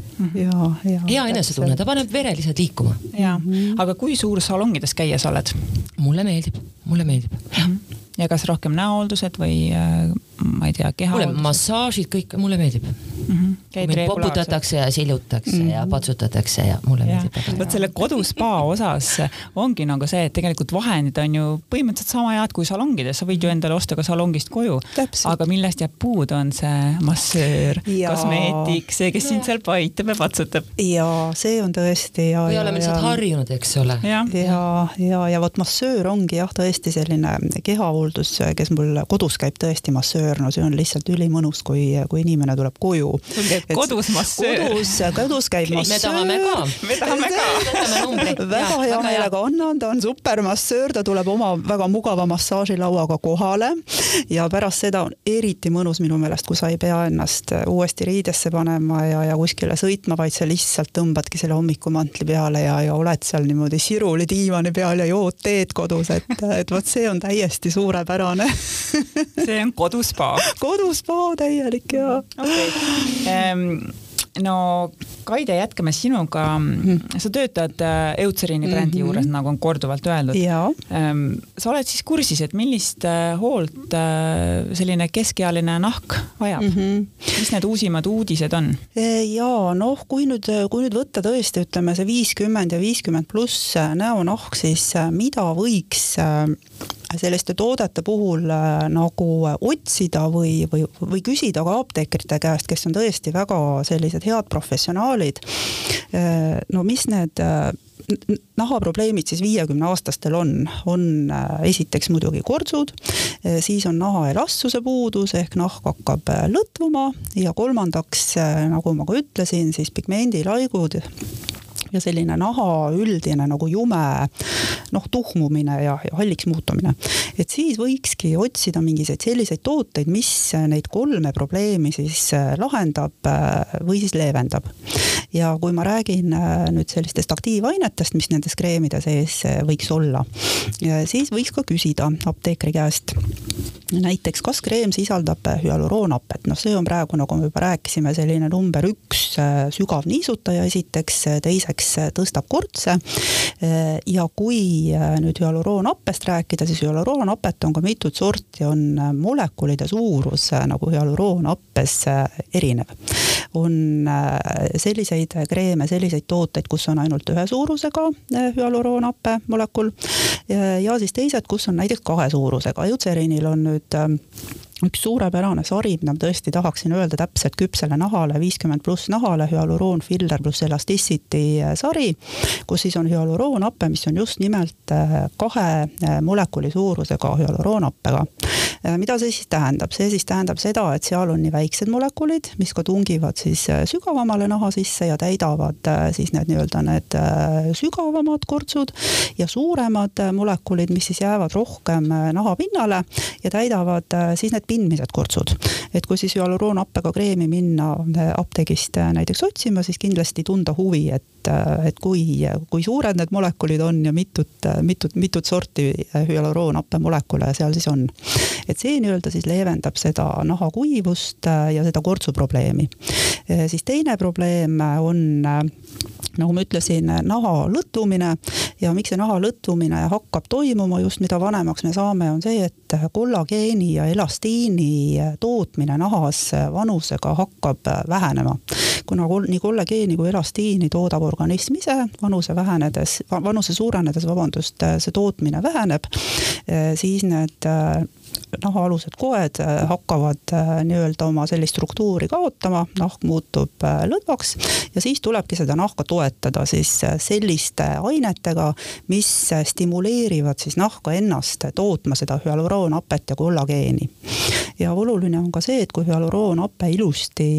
Speaker 3: hea enesetunne, ta paneb vere lihtsalt liikuma.
Speaker 2: ja mm, -hmm. aga kui suur salongides käia sa oled?
Speaker 3: mulle meeldib, mulle meeldib mm.
Speaker 2: -hmm ja kas rohkem näohooldused või äh, ma ei tea, kehahooldused?
Speaker 3: mulle massaažid kõik, mulle meeldib mm. -hmm. mind poputatakse ja sillutakse mm -hmm. ja mhm. patsutatakse ja mulle ja. meeldib.
Speaker 2: vot selle koduspa osas ongi nagu see, et tegelikult vahendid on ju põhimõtteliselt sama head kui salongides, sa võid ju endale osta ka salongist koju. aga millest jääb puudu, on see massöör, kosmeetik, see, kes sind seal paitab ja patsutab.
Speaker 4: ja see on tõesti ja.
Speaker 3: või oleme lihtsalt harjunud, eks ole.
Speaker 4: ja, ja, ja, ja vot massöör ongi jah, tõesti selline kehahooldus hooldus, kes mul kodus käib tõesti massöör, no see on lihtsalt ülimõnus, kui, kui inimene tuleb koju.
Speaker 2: Käib kodus massöör?
Speaker 4: kodus, kodus käib massöör.
Speaker 3: me tahame ka.
Speaker 2: me tahame ka.
Speaker 4: väga hea meelega annan, ta on supermassöör, ta tuleb oma väga mugava massaažilauaga kohale. Ja pärast seda on eriti mõnus minu meelest, kui sa ei pea ennast uuesti riidesse panema ja, ja kuskile sõitma, vaid sa lihtsalt tõmbadki selle hommikumantli peale ja, ja oled seal niimoodi siruli diivani peal ja jood teed kodus, et, et vot see on täiesti suur suurepärane.
Speaker 2: See on koduspa.
Speaker 4: Koduspa täielik ja
Speaker 2: okay.. Um, no Kaide, jätkame sinuga. Mhm. sa töötad äh, Eutserini brändi mm -hmm. juures, nagu on korduvalt öeldud. Um, sa oled siis kursis, et millist äh, hoolt äh, selline keskealine nahk vajab mm? -hmm. mis need uusimad uudised on?
Speaker 4: E, ja noh, kui nüüd, kui nüüd võtta tõesti, ütleme see viiskümmend ja viiskümmend pluss näonahk, siis mida võiks selliste toodete puhul äh, nagu otsida või, või, või küsida ka apteekrite käest, kes on tõesti väga sellised head professionaalid. Äh, no mis need äh, nahaprobleemid siis viiekümne aastastel on, on esiteks muidugi kortsud, siis on naha elastsuse puudus ehk nahk hakkab lõtvuma ja kolmandaks, nagu ma ka ütlesin, siis pigmendilaigud ja selline naha üldine nagu jume noh, tuhmumine ja, ja halliks muutumine. et siis võikski otsida mingisuguseid selliseid tooteid, mis neid kolme probleemi siis äh, lahendab äh, või siis leevendab. ja kui ma räägin äh, nüüd sellistest aktiivainetest, mis nendes kreemide sees võiks olla, siis võiks ka küsida apteekri käest näiteks kas kreem sisaldab hüaluroonhapet, noh, see on praegu, nagu me juba rääkisime, selline number üks sügav niisutaja esiteks, teiseks tõstab kortse. ja kui nüüd hüaluroonhappest rääkida, siis hüaluroonhapet on ka mitut sorti, on molekulide suurus nagu hüaluroonhappes erinev. on selliseid kreeme, selliseid tooteid, kus on ainult ühe suurusega hüaluroonhappe molekul ja siis teised, kus on näiteks kahe suurusega, Eutserinil on nüüd üks suurepärane sari, mida ma tõesti tahaksin öelda täpselt küpsele nahale, viiskümmend pluss nahale, hüaluroon, filler pluss elasticity äh, sari, kus siis on hüaluroonhappe, mis on just nimelt äh, kahe äh, molekuli suurusega hüaluroonhappega. mida see siis tähendab, see siis tähendab seda, et seal on nii väiksed molekulid, mis ka tungivad siis sügavamale naha sisse ja täidavad siis need nii-öelda need sügavamad kortsud ja suuremad molekulid, mis siis jäävad rohkem naha pinnale ja täidavad siis need pindmised kurtsud. et kui siis hüaluroonhappega kreemi minna äh, apteegist äh, näiteks otsima, siis kindlasti tunda huvi, et, äh, et kui, kui suured need molekulid on ja mitut, mitut, mitut sorti hüaluroonhappe molekule seal siis on. et see nii-öelda siis leevendab seda nahakuivust ja seda kortsuprobleemi. siis teine probleem on nagu ma ütlesin, naha lõtvumine ja miks see naha lõtvumine hakkab toimuma just, mida vanemaks me saame, on see, et kollageeni ja elastiini tootmine nahas vanusega hakkab vähenema. kuna nii kollageeni kui elastiini toodab organism ise, vanuse vähenedes, vanuse suurenedes, vabandust, see tootmine väheneb, siis need nahaalused koed äh, hakkavad äh, nii-öelda oma sellist struktuuri kaotama, nahk muutub äh, lõdvaks ja siis tulebki seda nahka toetada siis selliste ainetega, mis stimuleerivad siis nahka ennast tootma seda hüaluroonhapet ja kollageeni. ja oluline on ka see, et kui hüaluroonhape ilusti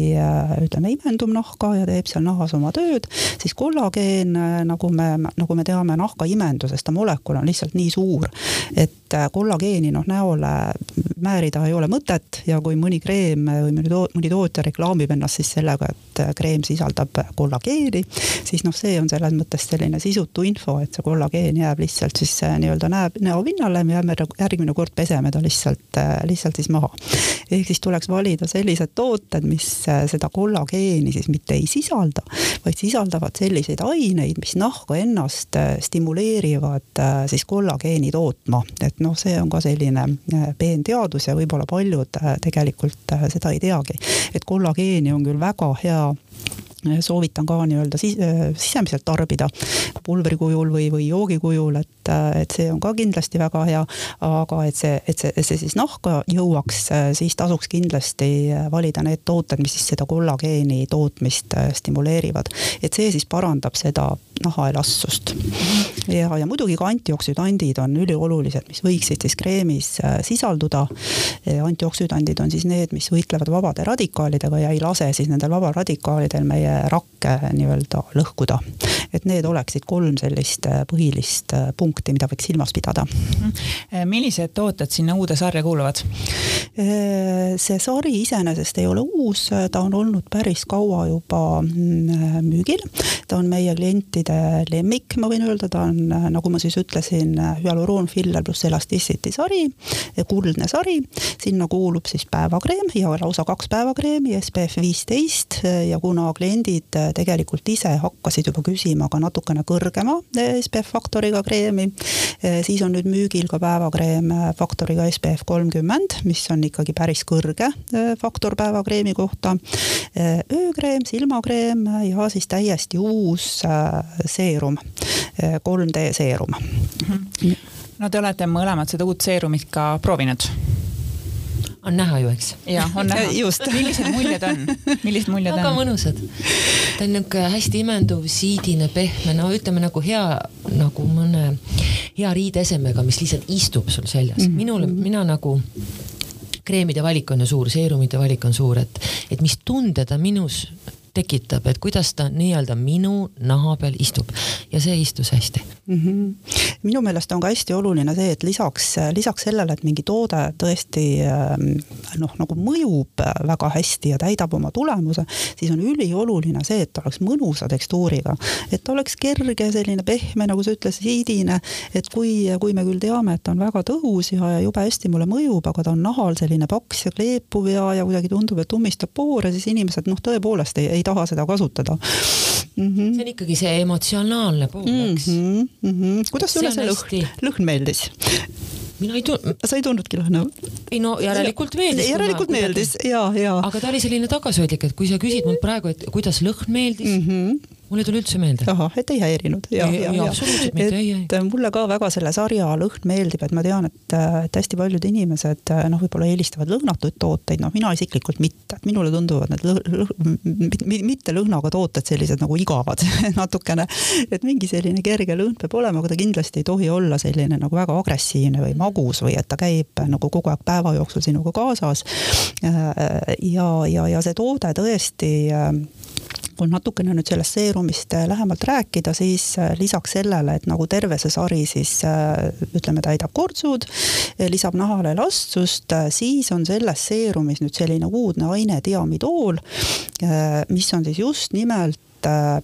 Speaker 4: ütleme, imendub nahka ja teeb seal nahas oma tööd, siis kollageen, nagu me, nagu me teame nahka imendusest, ta molekul on lihtsalt nii suur, et kollageeni noh näole määrida ei ole mõtet ja kui mõni kreem või mõni, to mõni tootja reklaamib ennast siis sellega, et kreem sisaldab kollageeni, siis noh, see on selles mõttes selline sisutu info, et see kollageen jääb lihtsalt siis äh, nii-öelda näeb näopinnale, me jääme järgmine kord peseme ta lihtsalt, äh, lihtsalt siis maha. ehk siis tuleks valida sellised tooted, mis äh, seda kollageeni siis mitte ei sisalda, vaid sisaldavad selliseid aineid, mis nahka ennast stimuleerivad siis kollageeni tootma, et noh, see on ka selline peenteadus ja võib-olla paljud äh, tegelikult äh, seda ei teagi. et kollageeni on küll väga hea äh, soovitan ka nii-öelda sis, sisemiselt tarbida pulbri kujul või, või joogi kujul, et, et see on ka kindlasti väga hea. aga et see, et see, et see siis nahka jõuaks, siis tasuks kindlasti valida need tooted, mis siis seda kollageeni tootmist stimuleerivad. et see siis parandab seda nahaelastsust. ja, ja muidugi ka antioksüdandid on üliolulised, mis võiksid siis kreemis äh, sisalduda. antioksüdandid on siis need, mis võitlevad vabade radikaalidega ja ei lase siis nendel vabaradikaalidel meie rakke nii-öelda lõhkuda. et need oleksid kolm sellist äh, põhilist äh, punkti, mida võiks silmas pidada.
Speaker 2: Mhm. millised tooted sinna uude sarja kuuluvad?
Speaker 4: see sari iseenesest ei ole uus, ta on olnud päris kaua juba mm, müügil. ta on meie klientide klientide lemmik, ma võin öelda, ta on, nagu ma siis ütlesin, hüaluroon filler pluss elasticity sari, kuldne sari. sinna kuulub siis päevakreem ja lausa kaks päevakreemi, SPF viisteist ja kuna kliendid tegelikult ise hakkasid juba küsima ka natukene kõrgema SPF faktoriga kreemi, siis on nüüd müügil ka päevakreem faktoriga SPF kolmkümmend, mis on ikkagi päris kõrge faktor päevakreemi kohta. öökreem, silmakreem ja siis täiesti uus seerum, 3D seerum mm. -hmm
Speaker 2: no te olete mõlemad seda uut seerumit ka proovinud
Speaker 3: on näha ju, eks?
Speaker 2: jah, on näha.
Speaker 4: just.
Speaker 2: millised muljed on, millised muljed on?
Speaker 3: väga mõnusad. ta on niisugune hästi imenduv, siidine, pehme, no ütleme nagu hea, nagu mõne hea riideesemega, mis lihtsalt istub sul seljas mm. -hmm. minule, mina nagu kreemide valik on ju suur, seerumite valik on suur, et, et mis tunde ta minus tekitab, et kuidas ta nii-öelda minu naha peal istub ja see istus hästi
Speaker 4: mm. -hmm. minu meelest on ka hästi oluline see, et lisaks, lisaks sellele, et mingi toode tõesti ähm, noh, nagu mõjub väga hästi ja täidab oma tulemuse, siis on ülioluline see, et ta oleks mõnusa tekstuuriga, et ta oleks kerge, selline pehme, nagu sa ütlesid, siidine, et kui, kui me küll teame, et ta on väga tõhus ja, ja jube hästi mulle mõjub, aga ta on nahal selline paks ja kleepuv ja, ja kuidagi tundub, et ummistab poore, siis inimesed noh, tõepoolest ei, ei taha seda kasutada
Speaker 3: mm. -hmm. see on ikkagi see emotsionaalne pool, eks
Speaker 4: mm. -hmm. kuidas sulle see, see lõhn, lõhn meeldis?
Speaker 3: mina ei tundnud.
Speaker 4: sa ei tundnudki lõhna?
Speaker 3: ei no järelikult meeldis.
Speaker 4: järelikult meeldis ja, ja.
Speaker 3: aga ta oli selline tagasihoidlik, et kui sa küsid mult praegu, et kuidas lõhn meeldis mm, -hmm mul ei tule üldse meelde.
Speaker 4: ahah, et ei häirinud.
Speaker 3: absoluutselt mitte, ei, ei.
Speaker 4: et mulle ka väga selle sarja lõhn meeldib, et ma tean, et, et hästi paljud inimesed noh, võib-olla eelistavad lõhnatuid tooteid, noh, mina isiklikult mitte, et minule tunduvad need lõh, lõh, mitte lõhnaga tooted sellised nagu igavad natukene. et mingi selline kerge lõhn peab olema, aga ta kindlasti ei tohi olla selline nagu väga agressiivne või magus või et ta käib nagu kogu aeg päeva jooksul sinuga kaasas. ja, ja, ja see toode tõesti kui natukene nüüd sellest seerumist äh, lähemalt rääkida, siis äh, lisaks sellele, et nagu terve see sari siis äh, ütleme, täidab kortsud, lisab nahale elastsust, siis on selles seerumis nüüd selline uudne aine diamidool, mis on siis just nimelt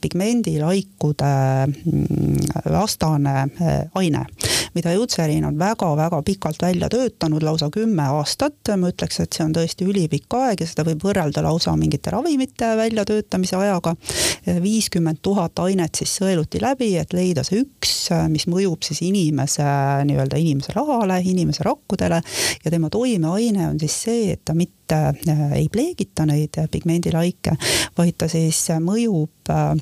Speaker 4: pigmendilaikude mm, vastane aine mida Jutserin on väga-väga pikalt välja töötanud, lausa kümme aastat. ma ütleks, et see on tõesti ülipikk aeg ja seda võib võrrelda lausa mingite ravimite väljatöötamise ajaga. viiskümmend tuhat ainet siis sõeluti läbi, et leida see üks, mis mõjub siis inimese nii-öelda inimese rahale, inimese rakkudele ja tema toimeaine on siis see, et ta mitte äh, ei pleegita neid pigmendilaike, vaid ta siis mõjub äh,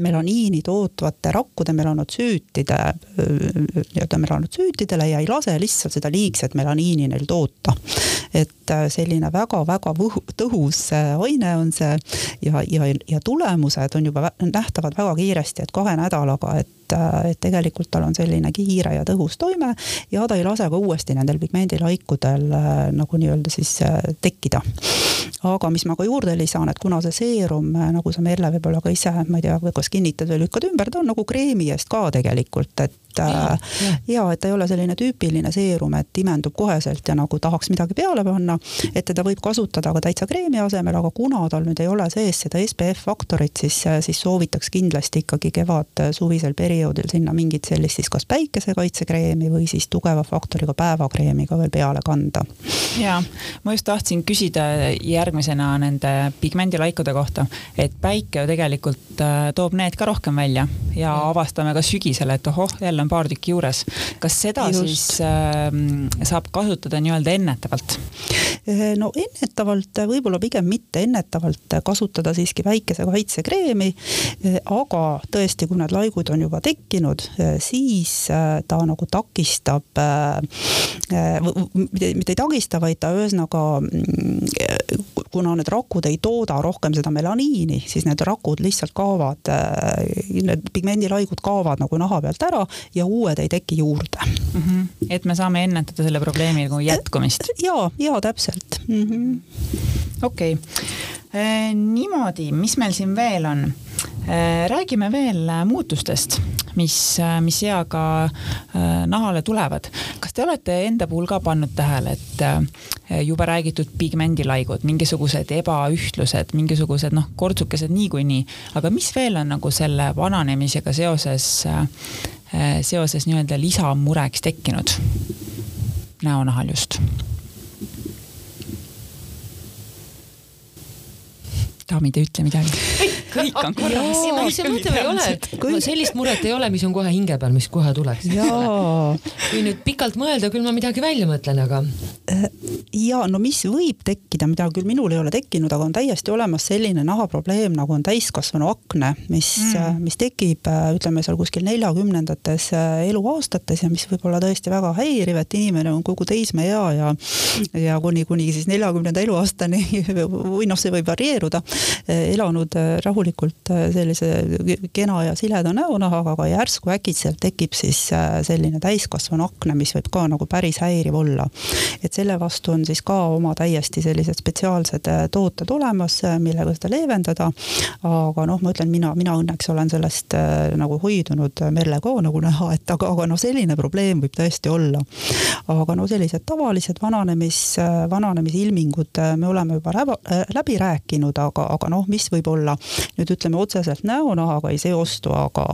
Speaker 4: melaniini tootvate rakkude melanotsüütide, nii-öelda melanotsüütidele ja ei lase lihtsalt seda liigset melaniini neil toota. et äh, selline väga-väga tõhus äh, aine on see ja, ja, ja tulemused on juba nähtavad väga kiiresti, et kahe nädalaga, et et, et tegelikult tal on selline kiire ja tõhus toime ja ta ei lase ka uuesti nendel pigmendilaikudel äh, nagu nii-öelda siis äh, tekkida. aga mis ma ka juurde lisan, et kuna see seerum, äh, nagu sa Merle võib-olla ka ise, ma ei tea, kas kinnitad või lükkad ümber, ta on nagu kreemi eest ka tegelikult, et ja, ja. ja et ta ei ole selline tüüpiline seerum, et imendub koheselt ja nagu tahaks midagi peale panna. et teda võib kasutada ka täitsa kreemi asemel, aga kuna tal nüüd ei ole sees seda SPF faktorit, siis, siis soovitaks kindlasti ikkagi kevad-suvisel perioodil sinna mingit sellist siis kas päikesekaitsekreemi või siis tugeva faktoriga päevakreemi ka veel peale kanda.
Speaker 2: ja ma just tahtsin küsida järgmisena nende pigmendilaikude kohta, et päike ju tegelikult äh, toob need ka rohkem välja ja avastame ka sügisel, et ohoh, jälle on paar tükki juures. kas seda Just. siis äh, saab kasutada nii-öelda ennetavalt?
Speaker 4: Eh, no ennetavalt, võib-olla pigem mitte ennetavalt kasutada siiski väikese kaitsekreemi. Aga tõesti, kui need laigud on juba tekkinud, siis ta nagu takistab, mitte ei takista, vaid ta ühesõnaga, mm, kuna need rakud ei tooda rohkem seda melaniini, siis need rakud lihtsalt kaovad, need pigmendilaigud kaovad nagu naha pealt ära ja uued ei teki juurde
Speaker 2: mm. -hmm. et me saame ennetada selle probleemi nagu jätkumist.
Speaker 4: ja, ja täpselt mm -hmm..
Speaker 2: okei okay. e,, niimoodi, mis meil siin veel on? Räägime veel muutustest, mis, mis eaga nahale tulevad. kas te olete enda puhul ka pannud tähele, et juba räägitud pigmendilaigud, mingisugused ebaühtlused, mingisugused noh, kortsukesed niikuinii, aga mis veel on nagu selle vananemisega seoses Äh, seoses nii-öelda lisamureks tekkinud näonahal just. daamid, ei ütle midagi. Kõik on korras.
Speaker 3: ei, ma lihtsalt mõtlen, ei ole, et sellist muret ei ole, mis on kohe hinge peal, mis kohe tuleks. kui nüüd pikalt mõelda, küll ma midagi välja mõtlen, aga.
Speaker 4: ja no mis võib tekkida, mida küll minul ei ole tekkinud, aga on täiesti olemas selline nahaprobleem nagu on täiskasvanu akne, mis mm., mis tekib, ütleme seal kuskil neljakümnendates eluaastates ja mis võib olla tõesti väga häiriv, et inimene on kogu teismeea ja ja kuni, kuni siis neljakümnenda eluaastani või noh, see võib varieeruda, elanud rahulikult sellise kena ja sileda näonahaga, aga järsku äkitselt tekib siis selline täiskasvanu akne, mis võib ka nagu päris häiriv olla. et selle vastu on siis ka oma täiesti sellised spetsiaalsed äh, tooted olemas, äh, millega seda leevendada. aga noh, ma ütlen, mina, mina õnneks olen sellest äh, nagu hoidunud, Merle ka nagu näha, et aga, aga noh, selline probleem võib tõesti olla. aga no sellised tavalised vananemis, vananemisilmingud me oleme juba läbi rääkinud, aga, aga noh, mis võib olla nüüd ütleme otseselt näonahaga ei seostu, aga,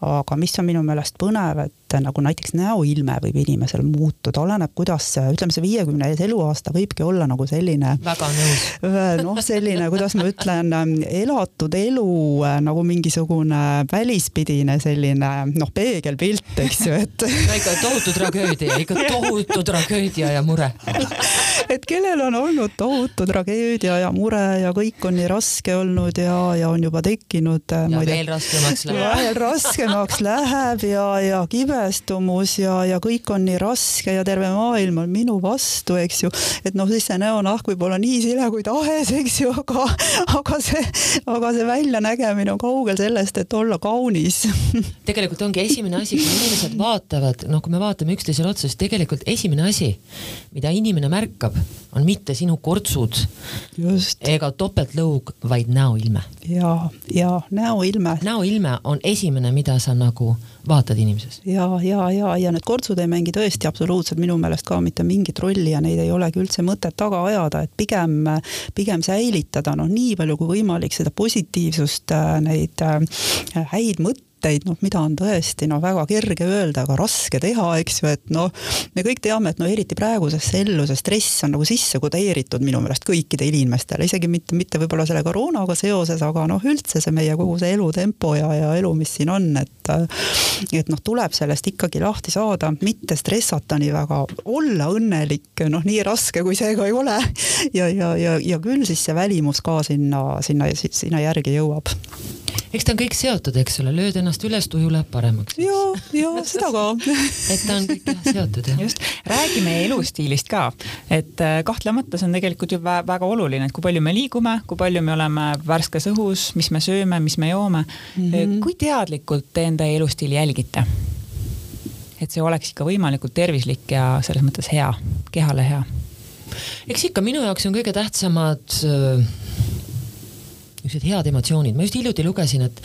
Speaker 4: aga mis on minu meelest põnev, et nagu näiteks näoilme võib inimesel muutuda, oleneb, kuidas, ütleme, see viiekümne eluaasta võibki olla nagu selline.
Speaker 3: väga nõus.
Speaker 4: noh, selline, kuidas ma ütlen, elatud elu nagu mingisugune välispidine selline noh, peegelpilt, eks ju, et
Speaker 3: no ikka tohutu tragöödia, ikka tohutu tragöödia ja mure
Speaker 4: et kellel on olnud tohutu tragöödia ja mure ja kõik on nii raske olnud ja, ja on juba tekkinud.
Speaker 3: ja veel raskemaks läheb.
Speaker 4: veel raskemaks läheb ja, ja kibestumus ja, ja kõik on nii raske ja terve maailm on minu vastu, eks ju. et noh, siis see näonahk võib olla nii sile kui tahes, eks ju, aga, aga see, aga see väljanägemine on kaugel sellest, et olla kaunis
Speaker 3: tegelikult ongi esimene asi, kui inimesed vaatavad, noh, kui me vaatame üksteisele otsa, siis tegelikult esimene asi, mida inimene märkab, on mitte sinu kortsud
Speaker 4: Just.
Speaker 3: ega topeltlõug, vaid näoilme.
Speaker 4: ja, ja näoilme.
Speaker 3: näoilme on esimene, mida sa nagu vaatad inimeses.
Speaker 4: ja, ja, ja, ja need kortsud ei mängi tõesti absoluutselt minu meelest ka mitte mingit rolli ja neid ei olegi üldse mõtet taga ajada, et pigem, pigem säilitada noh, nii palju kui võimalik seda positiivsust, neid äh, häid mõtteid mõtteid, noh, mida on tõesti noh, väga kerge öelda, aga raske teha, eks ju, et noh, me kõik teame, et no eriti praegusesse ellu see stress on nagu sisse kodeeritud minu meelest kõikidele inimestele, isegi mitte, mitte võib-olla selle koroonaga seoses, aga noh, üldse see meie kogu see elutempo ja, ja elu, mis siin on, et et noh, tuleb sellest ikkagi lahti saada, mitte stressata nii väga, olla õnnelik, noh, nii raske kui see ka ei ole. ja, ja, ja, ja küll siis see välimus ka sinna, sinna, sinna järgi jõuab
Speaker 3: eks ta on kõik seotud, eks ole, lööd ennast üles, tuju läheb paremaks.
Speaker 4: ja, ja seda ka
Speaker 3: et ta on kõik jah seotud jah.
Speaker 2: just, räägime elustiilist ka, et äh, kahtlemata see on tegelikult ju väga oluline, et kui palju me liigume, kui palju me oleme värskes õhus, mis me sööme, mis me joome mm. -hmm. kui teadlikult te enda elustiili jälgite? et see oleks ikka võimalikult tervislik ja selles mõttes hea, kehale hea.
Speaker 3: eks ikka minu jaoks on kõige tähtsamad äh, niisugused head emotsioonid, ma just hiljuti lugesin, et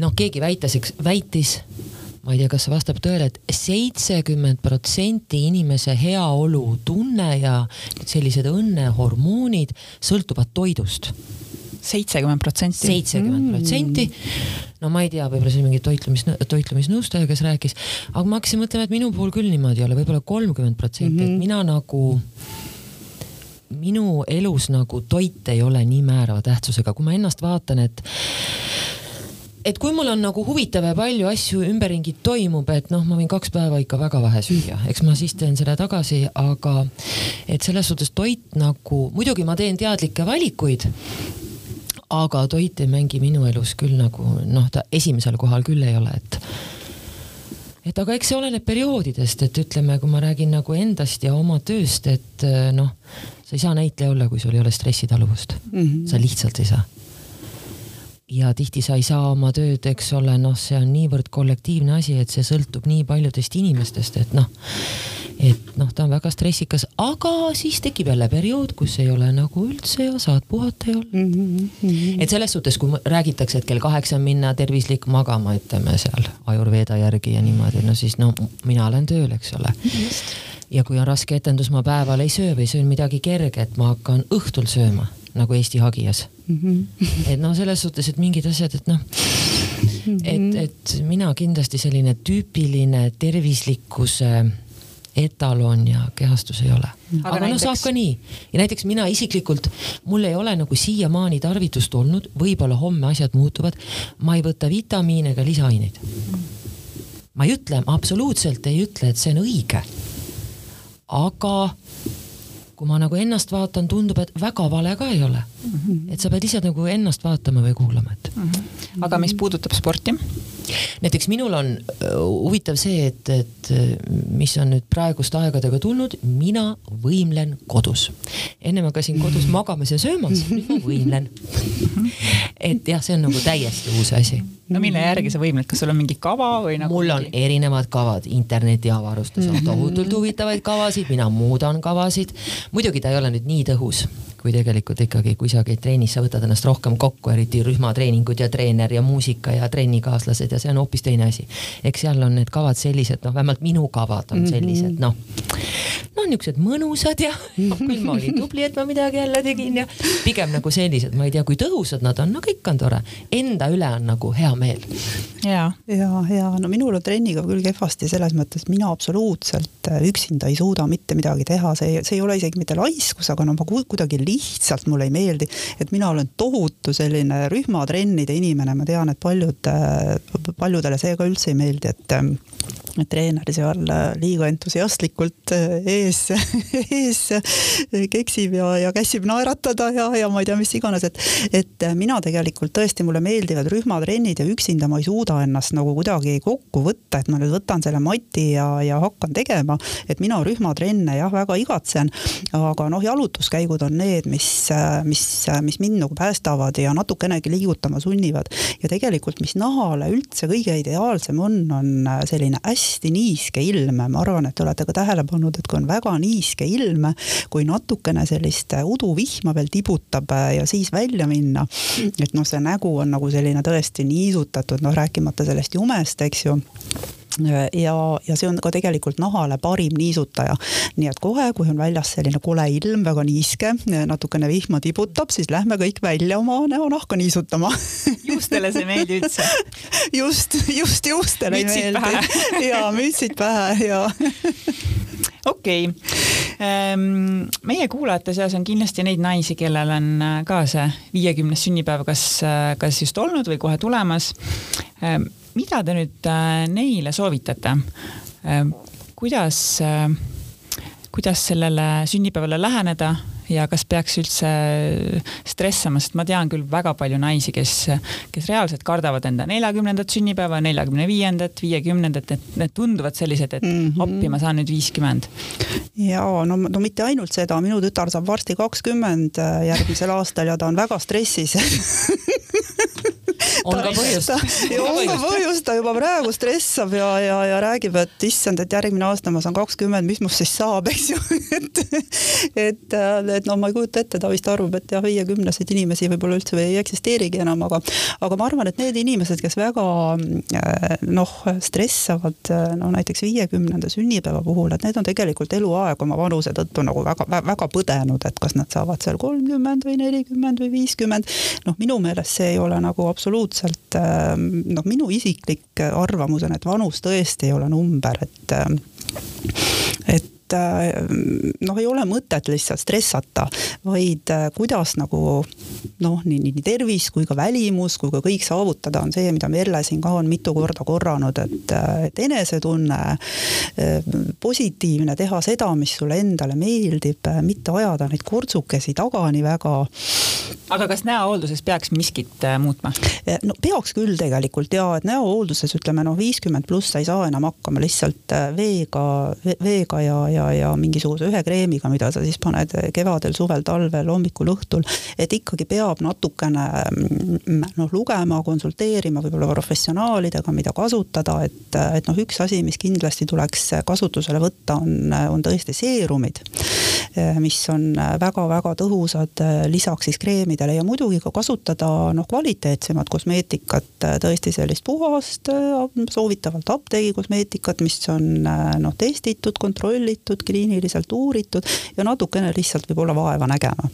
Speaker 3: noh, keegi väitas, eks, väitis, ma ei tea, kas see vastab tõele et, et seitsekümmend protsenti inimese heaolutunne ja sellised õnnehormoonid sõltuvad toidust
Speaker 2: seitsekümmend protsenti.
Speaker 3: seitsekümmend protsenti. no ma ei tea, võib-olla see oli mingi toitlemis, toitlemisnõustaja, kes rääkis, aga ma hakkasin mõtlema, et minu puhul küll niimoodi ei ole, võib-olla kolmkümmend protsenti, et mhm. mina nagu minu elus nagu toit ei ole nii määrava tähtsusega, kui ma ennast vaatan, et et kui mul on nagu huvitav ja palju asju ümberringi toimub, et noh, ma võin kaks päeva ikka väga vähe süüa, eks ma siis teen selle tagasi, aga et selles suhtes toit nagu, muidugi ma teen teadlikke valikuid, aga toit ei mängi minu elus küll nagu noh, ta esimesel kohal küll ei ole, et et aga eks see oleneb perioodidest, et ütleme, kui ma räägin nagu endast ja oma tööst, et noh, sa ei saa näitleja olla, kui sul ei ole stressitaluvust mm. -hmm. sa lihtsalt ei saa. ja tihti sa ei saa oma tööd, eks ole, noh, see on niivõrd kollektiivne asi, et see sõltub nii paljudest inimestest, et noh, et noh, ta on väga stressikas, aga siis tekib jälle periood, kus ei ole nagu üldse ja saad puhata ja olla mm. -hmm. et selles suhtes, kui räägitakse, et kell kaheksa minna tervislik magama, ütleme seal Ajurveeda järgi ja niimoodi, no siis no mina olen tööl, eks ole Just ja kui on raske etendus, ma päeval ei söö või söön midagi kerget, ma hakkan õhtul sööma nagu Eesti Hagias mm. -hmm. et noh, selles suhtes, et mingid asjad, et noh, et, et mina kindlasti selline tüüpiline tervislikkuse etalon ja kehastus ei ole. aga, aga näiteks... no saab ka nii ja näiteks mina isiklikult, mul ei ole nagu siiamaani tarvitust olnud, võib-olla homme asjad muutuvad, ma ei võta vitamiine ega lisaaineid. ma ei ütle, absoluutselt ei ütle, et see on õige aga kui ma nagu ennast vaatan, tundub, et väga vale ka ei ole mm. -hmm. et sa pead ise nagu ennast vaatama või kuulama, et mm.
Speaker 2: -hmm. aga mis puudutab sporti?
Speaker 3: näiteks minul on äh, huvitav see, et, et äh, mis on nüüd praeguste aegadega tulnud, mina võimlen kodus. enne ma käisin kodus magamas ja söömas, nüüd ma võimlen. et jah, see on nagu täiesti uus asi.
Speaker 2: no mille järgi sa võimled, kas sul on mingi kava või nagu?
Speaker 3: mul on erinevad kavad, internetiavarustes on tohutult huvitavaid kavasid, mina muudan kavasid. muidugi ta ei ole nüüd nii tõhus kui tegelikult ikkagi, kui sa käid trennis, sa võtad ennast rohkem kokku, eriti rühmatreeningud ja treener ja muusika ja trennikaaslased ja see on hoopis teine asi. eks seal on need kavad sellised, noh, vähemalt minu kavad on sellised, noh, no niisugused mõnusad ja noh, küll ma olin tubli, et ma midagi jälle tegin ja pigem nagu sellised, ma ei tea, kui tõhusad nad on, no kõik on tore, enda üle on nagu hea meel.
Speaker 4: Ja, ja, ja no minul on trenniga küll kehvasti selles mõttes, mina absoluutselt üksinda ei suuda mitte midagi teha, see, see ei ole isegi mitte laiskus, aga no ma kuidagi lihtsalt mulle ei meeldi, et mina olen tohutu selline rühmatrennide inimene, ma tean, et paljud, paljudele see ka üldse ei meeldi, et treener seal liiga entusiastlikult ees, ees keksib ja, ja käsib naeratada ja, ja ma ei tea, mis iganes, et, et mina tegelikult tõesti, mulle meeldivad rühmatrennid ja üksinda ma ei suuda ennast nagu kuidagi kokku võtta, et ma nüüd võtan selle mati ja, ja hakkan tegema, et mina rühmatrenne jah, väga igatsen, aga noh, jalutuskäigud on need, mis, mis, mis mind nagu päästavad ja natukenegi liigutama sunnivad. ja tegelikult, mis nahale üldse kõige ideaalsem on, on selline hästi niiske ilm. ma arvan, et te olete ka tähele pannud, et kui on väga niiske ilm, kui natukene sellist uduvihma veel tibutab ja siis välja minna, et noh, see nägu on nagu selline tõesti niisutatud, noh rääkimata sellest jumest, eks ju ja, ja see on ka tegelikult nahale parim niisutaja. nii et kohe, kui on väljas selline kole ilm, väga niiske, natukene vihma tibutab, siis lähme kõik välja oma näonahka niisutama
Speaker 2: juustele see ei meeldi üldse?
Speaker 4: just, just juustele ei meeldi. ja mütsid pähe ja
Speaker 2: okei okay., ehm, meie kuulajate seas on kindlasti neid naisi, kellel on äh, ka see viiekümnes sünnipäev kas, äh, kas just olnud või kohe tulemas ehm, mida te nüüd äh, neile soovitate? Äh, kuidas, äh, kuidas sellele sünnipäevale läheneda ja kas peaks üldse stressama, sest ma tean küll väga palju naisi, kes, kes reaalselt kardavad enda neljakümnendat sünnipäeva, neljakümne viiendat, viiekümnendat, et need tunduvad sellised, et mm -hmm. appi, ma saan nüüd viiskümmend.
Speaker 4: ja no, no mitte ainult seda, minu tütar saab varsti kakskümmend järgmisel aastal ja ta on väga stressis
Speaker 3: on ka põhjust.
Speaker 4: on ka põhjust, ta juba praegu stressab ja, ja, ja räägib, et issand, et järgmine aasta ma saan kakskümmend, mis must siis saab, eks ju et, et, et no ma ei kujuta ette, ta vist arvab, et jah, viiekümneseid inimesi võib-olla üldse ei eksisteerigi enam, aga, aga ma arvan, et need inimesed, kes väga noh, stressavad no näiteks viiekümnenda sünnipäeva puhul, et need on tegelikult eluaeg oma vanuse tõttu nagu väga, väga põdenud, et kas nad saavad seal kolmkümmend või nelikümmend või viiskümmend. noh, minu meelest see ei ole nagu absoluutselt absoluutselt ähm, noh, minu isiklik arvamus on, et vanus tõesti ei ole number, et ähm, et et äh, noh, ei ole mõtet lihtsalt stressata, vaid äh, kuidas nagu noh, nii, nii tervis kui ka välimus kui ka kõik saavutada, on see, mida Merle siin ka on mitu korda korranud, et, äh, et enesetunne, positiivne, teha seda, mis sulle endale meeldib, mitte ajada neid kortsukesi taga nii väga.
Speaker 2: aga kas näohoolduses peaks miskit muutma?
Speaker 4: no peaks küll tegelikult ja, et näohoolduses ütleme noh, viiskümmend pluss sa ei saa enam hakkama lihtsalt veega, veega ja, ja ja, ja mingisuguse ühe kreemiga, mida sa siis paned kevadel, suvel, talvel, hommikul, õhtul. et ikkagi peab natukene mm, noh, lugema, konsulteerima võib-olla professionaalidega, mida kasutada, et, et noh, üks asi, mis kindlasti tuleks kasutusele võtta, on, on tõesti seerumid mis on väga-väga tõhusad lisaks siis kreemidele ja muidugi ka kasutada noh, kvaliteetsemat kosmeetikat, tõesti sellist puhast, soovitavalt apteegi kosmeetikat, mis on noh, testitud, kontrollitud, uuritud, kliiniliselt uuritud ja natukene lihtsalt võib-olla vaeva nägema.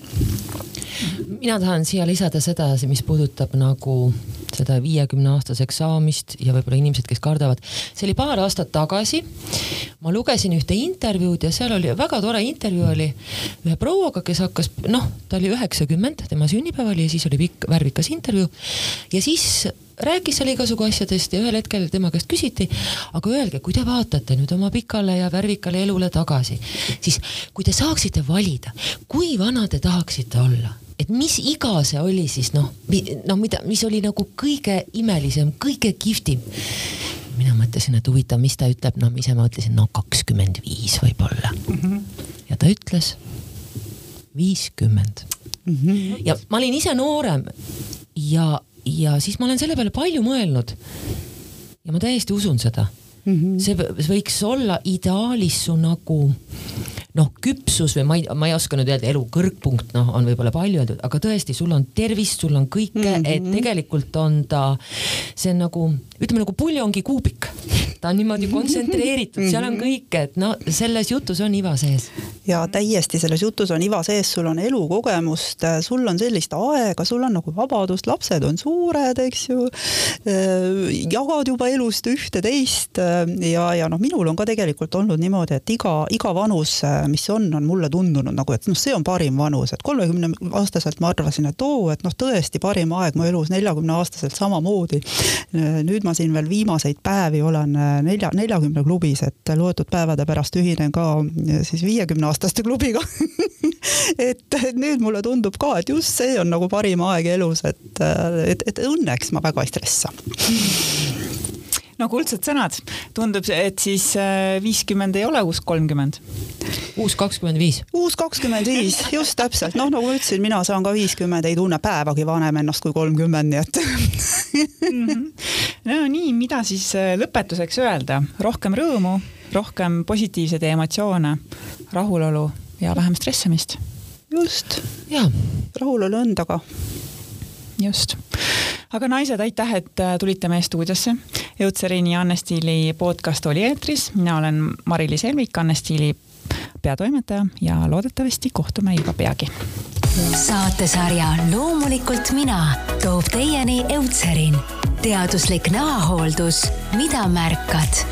Speaker 3: mina tahan siia lisada seda, mis puudutab nagu seda viiekümne aastaseks saamist ja võib-olla inimesed, kes kardavad. see oli paar aastat tagasi. ma lugesin ühte intervjuud ja seal oli väga tore intervjuu oli ühe prouaga, kes hakkas, noh, ta oli üheksakümmend, tema sünnipäev oli ja siis oli pikk värvikas intervjuu ja siis rääkis seal igasugu asjadest ja ühel hetkel tema käest küsiti, aga öelge, kui te vaatate nüüd oma pikale ja värvikale elule tagasi, siis kui te saaksite valida, kui vana te tahaksite olla et mis iga see oli siis noh, noh, mida, mis oli nagu kõige imelisem, kõige kihvtim. mina mõtlesin, et huvitav, mis ta ütleb, no ise ma ütlesin, no kakskümmend viis võib-olla mm. -hmm. ja ta ütles viiskümmend mm. -hmm. ja ma olin ise noorem ja, ja siis ma olen selle peale palju mõelnud. ja ma täiesti usun seda mm. -hmm. see võiks olla ideaalis su nagu noh, küpsus või ma ei, ma ei oska nüüd öelda, elu kõrgpunkt, noh, on võib-olla palju öeldud, aga tõesti, sul on tervist, sul on kõike mm, -hmm. et tegelikult on ta, see on nagu, ütleme nagu puljongikuubik. ta on niimoodi kontsentreeritud, seal on kõike, et no selles jutus on iva sees.
Speaker 4: Ja täiesti selles jutus on iva sees, sul on elukogemust, sul on sellist aega, sul on nagu vabadust, lapsed on suured, eks ju. jagad juba elust ühte-teist ja, ja noh, minul on ka tegelikult olnud niimoodi, et iga, iga vanus mis on, on mulle tundunud nagu, et noh, see on parim vanus, et kolmekümne aastaselt ma arvasin, et oo, et noh, tõesti parim aeg mu elus, neljakümne aastaselt samamoodi. nüüd ma siin veel viimaseid päevi olen nelja, neljakümne klubis, et loetud päevade pärast ühinen ka siis viiekümne aastaste klubiga et nüüd mulle tundub ka, et just see on nagu parim aeg elus, et, et, et õnneks ma väga ei stressa
Speaker 2: no kuldsed sõnad. tundub, et siis äh, viiskümmend ei ole uus kolmkümmend.
Speaker 3: uus kakskümmend viis.
Speaker 4: uus kakskümmend viis, just täpselt, noh, nagu ma ütlesin, mina saan ka viiskümmend, ei tunne päevagi vanem ennast kui kolmkümmend, nii et mm.
Speaker 2: -hmm. no nii, mida siis äh, lõpetuseks öelda, rohkem rõõmu, rohkem positiivseid emotsioone, rahulolu ja vähem stressamist.
Speaker 4: just.
Speaker 3: jaa.
Speaker 4: rahulolu endaga
Speaker 2: just. aga naised, aitäh, et äh, tulite meie stuudiosse. Eutseriini ja Anne Stiili podcast oli eetris, mina olen Mari-Liis Helvik, Anne Stiili peatoimetaja ja loodetavasti kohtume juba peagi.
Speaker 1: saatesarja Loomulikult mina toob teieni Eutserin, teaduslik näohooldus, mida märkad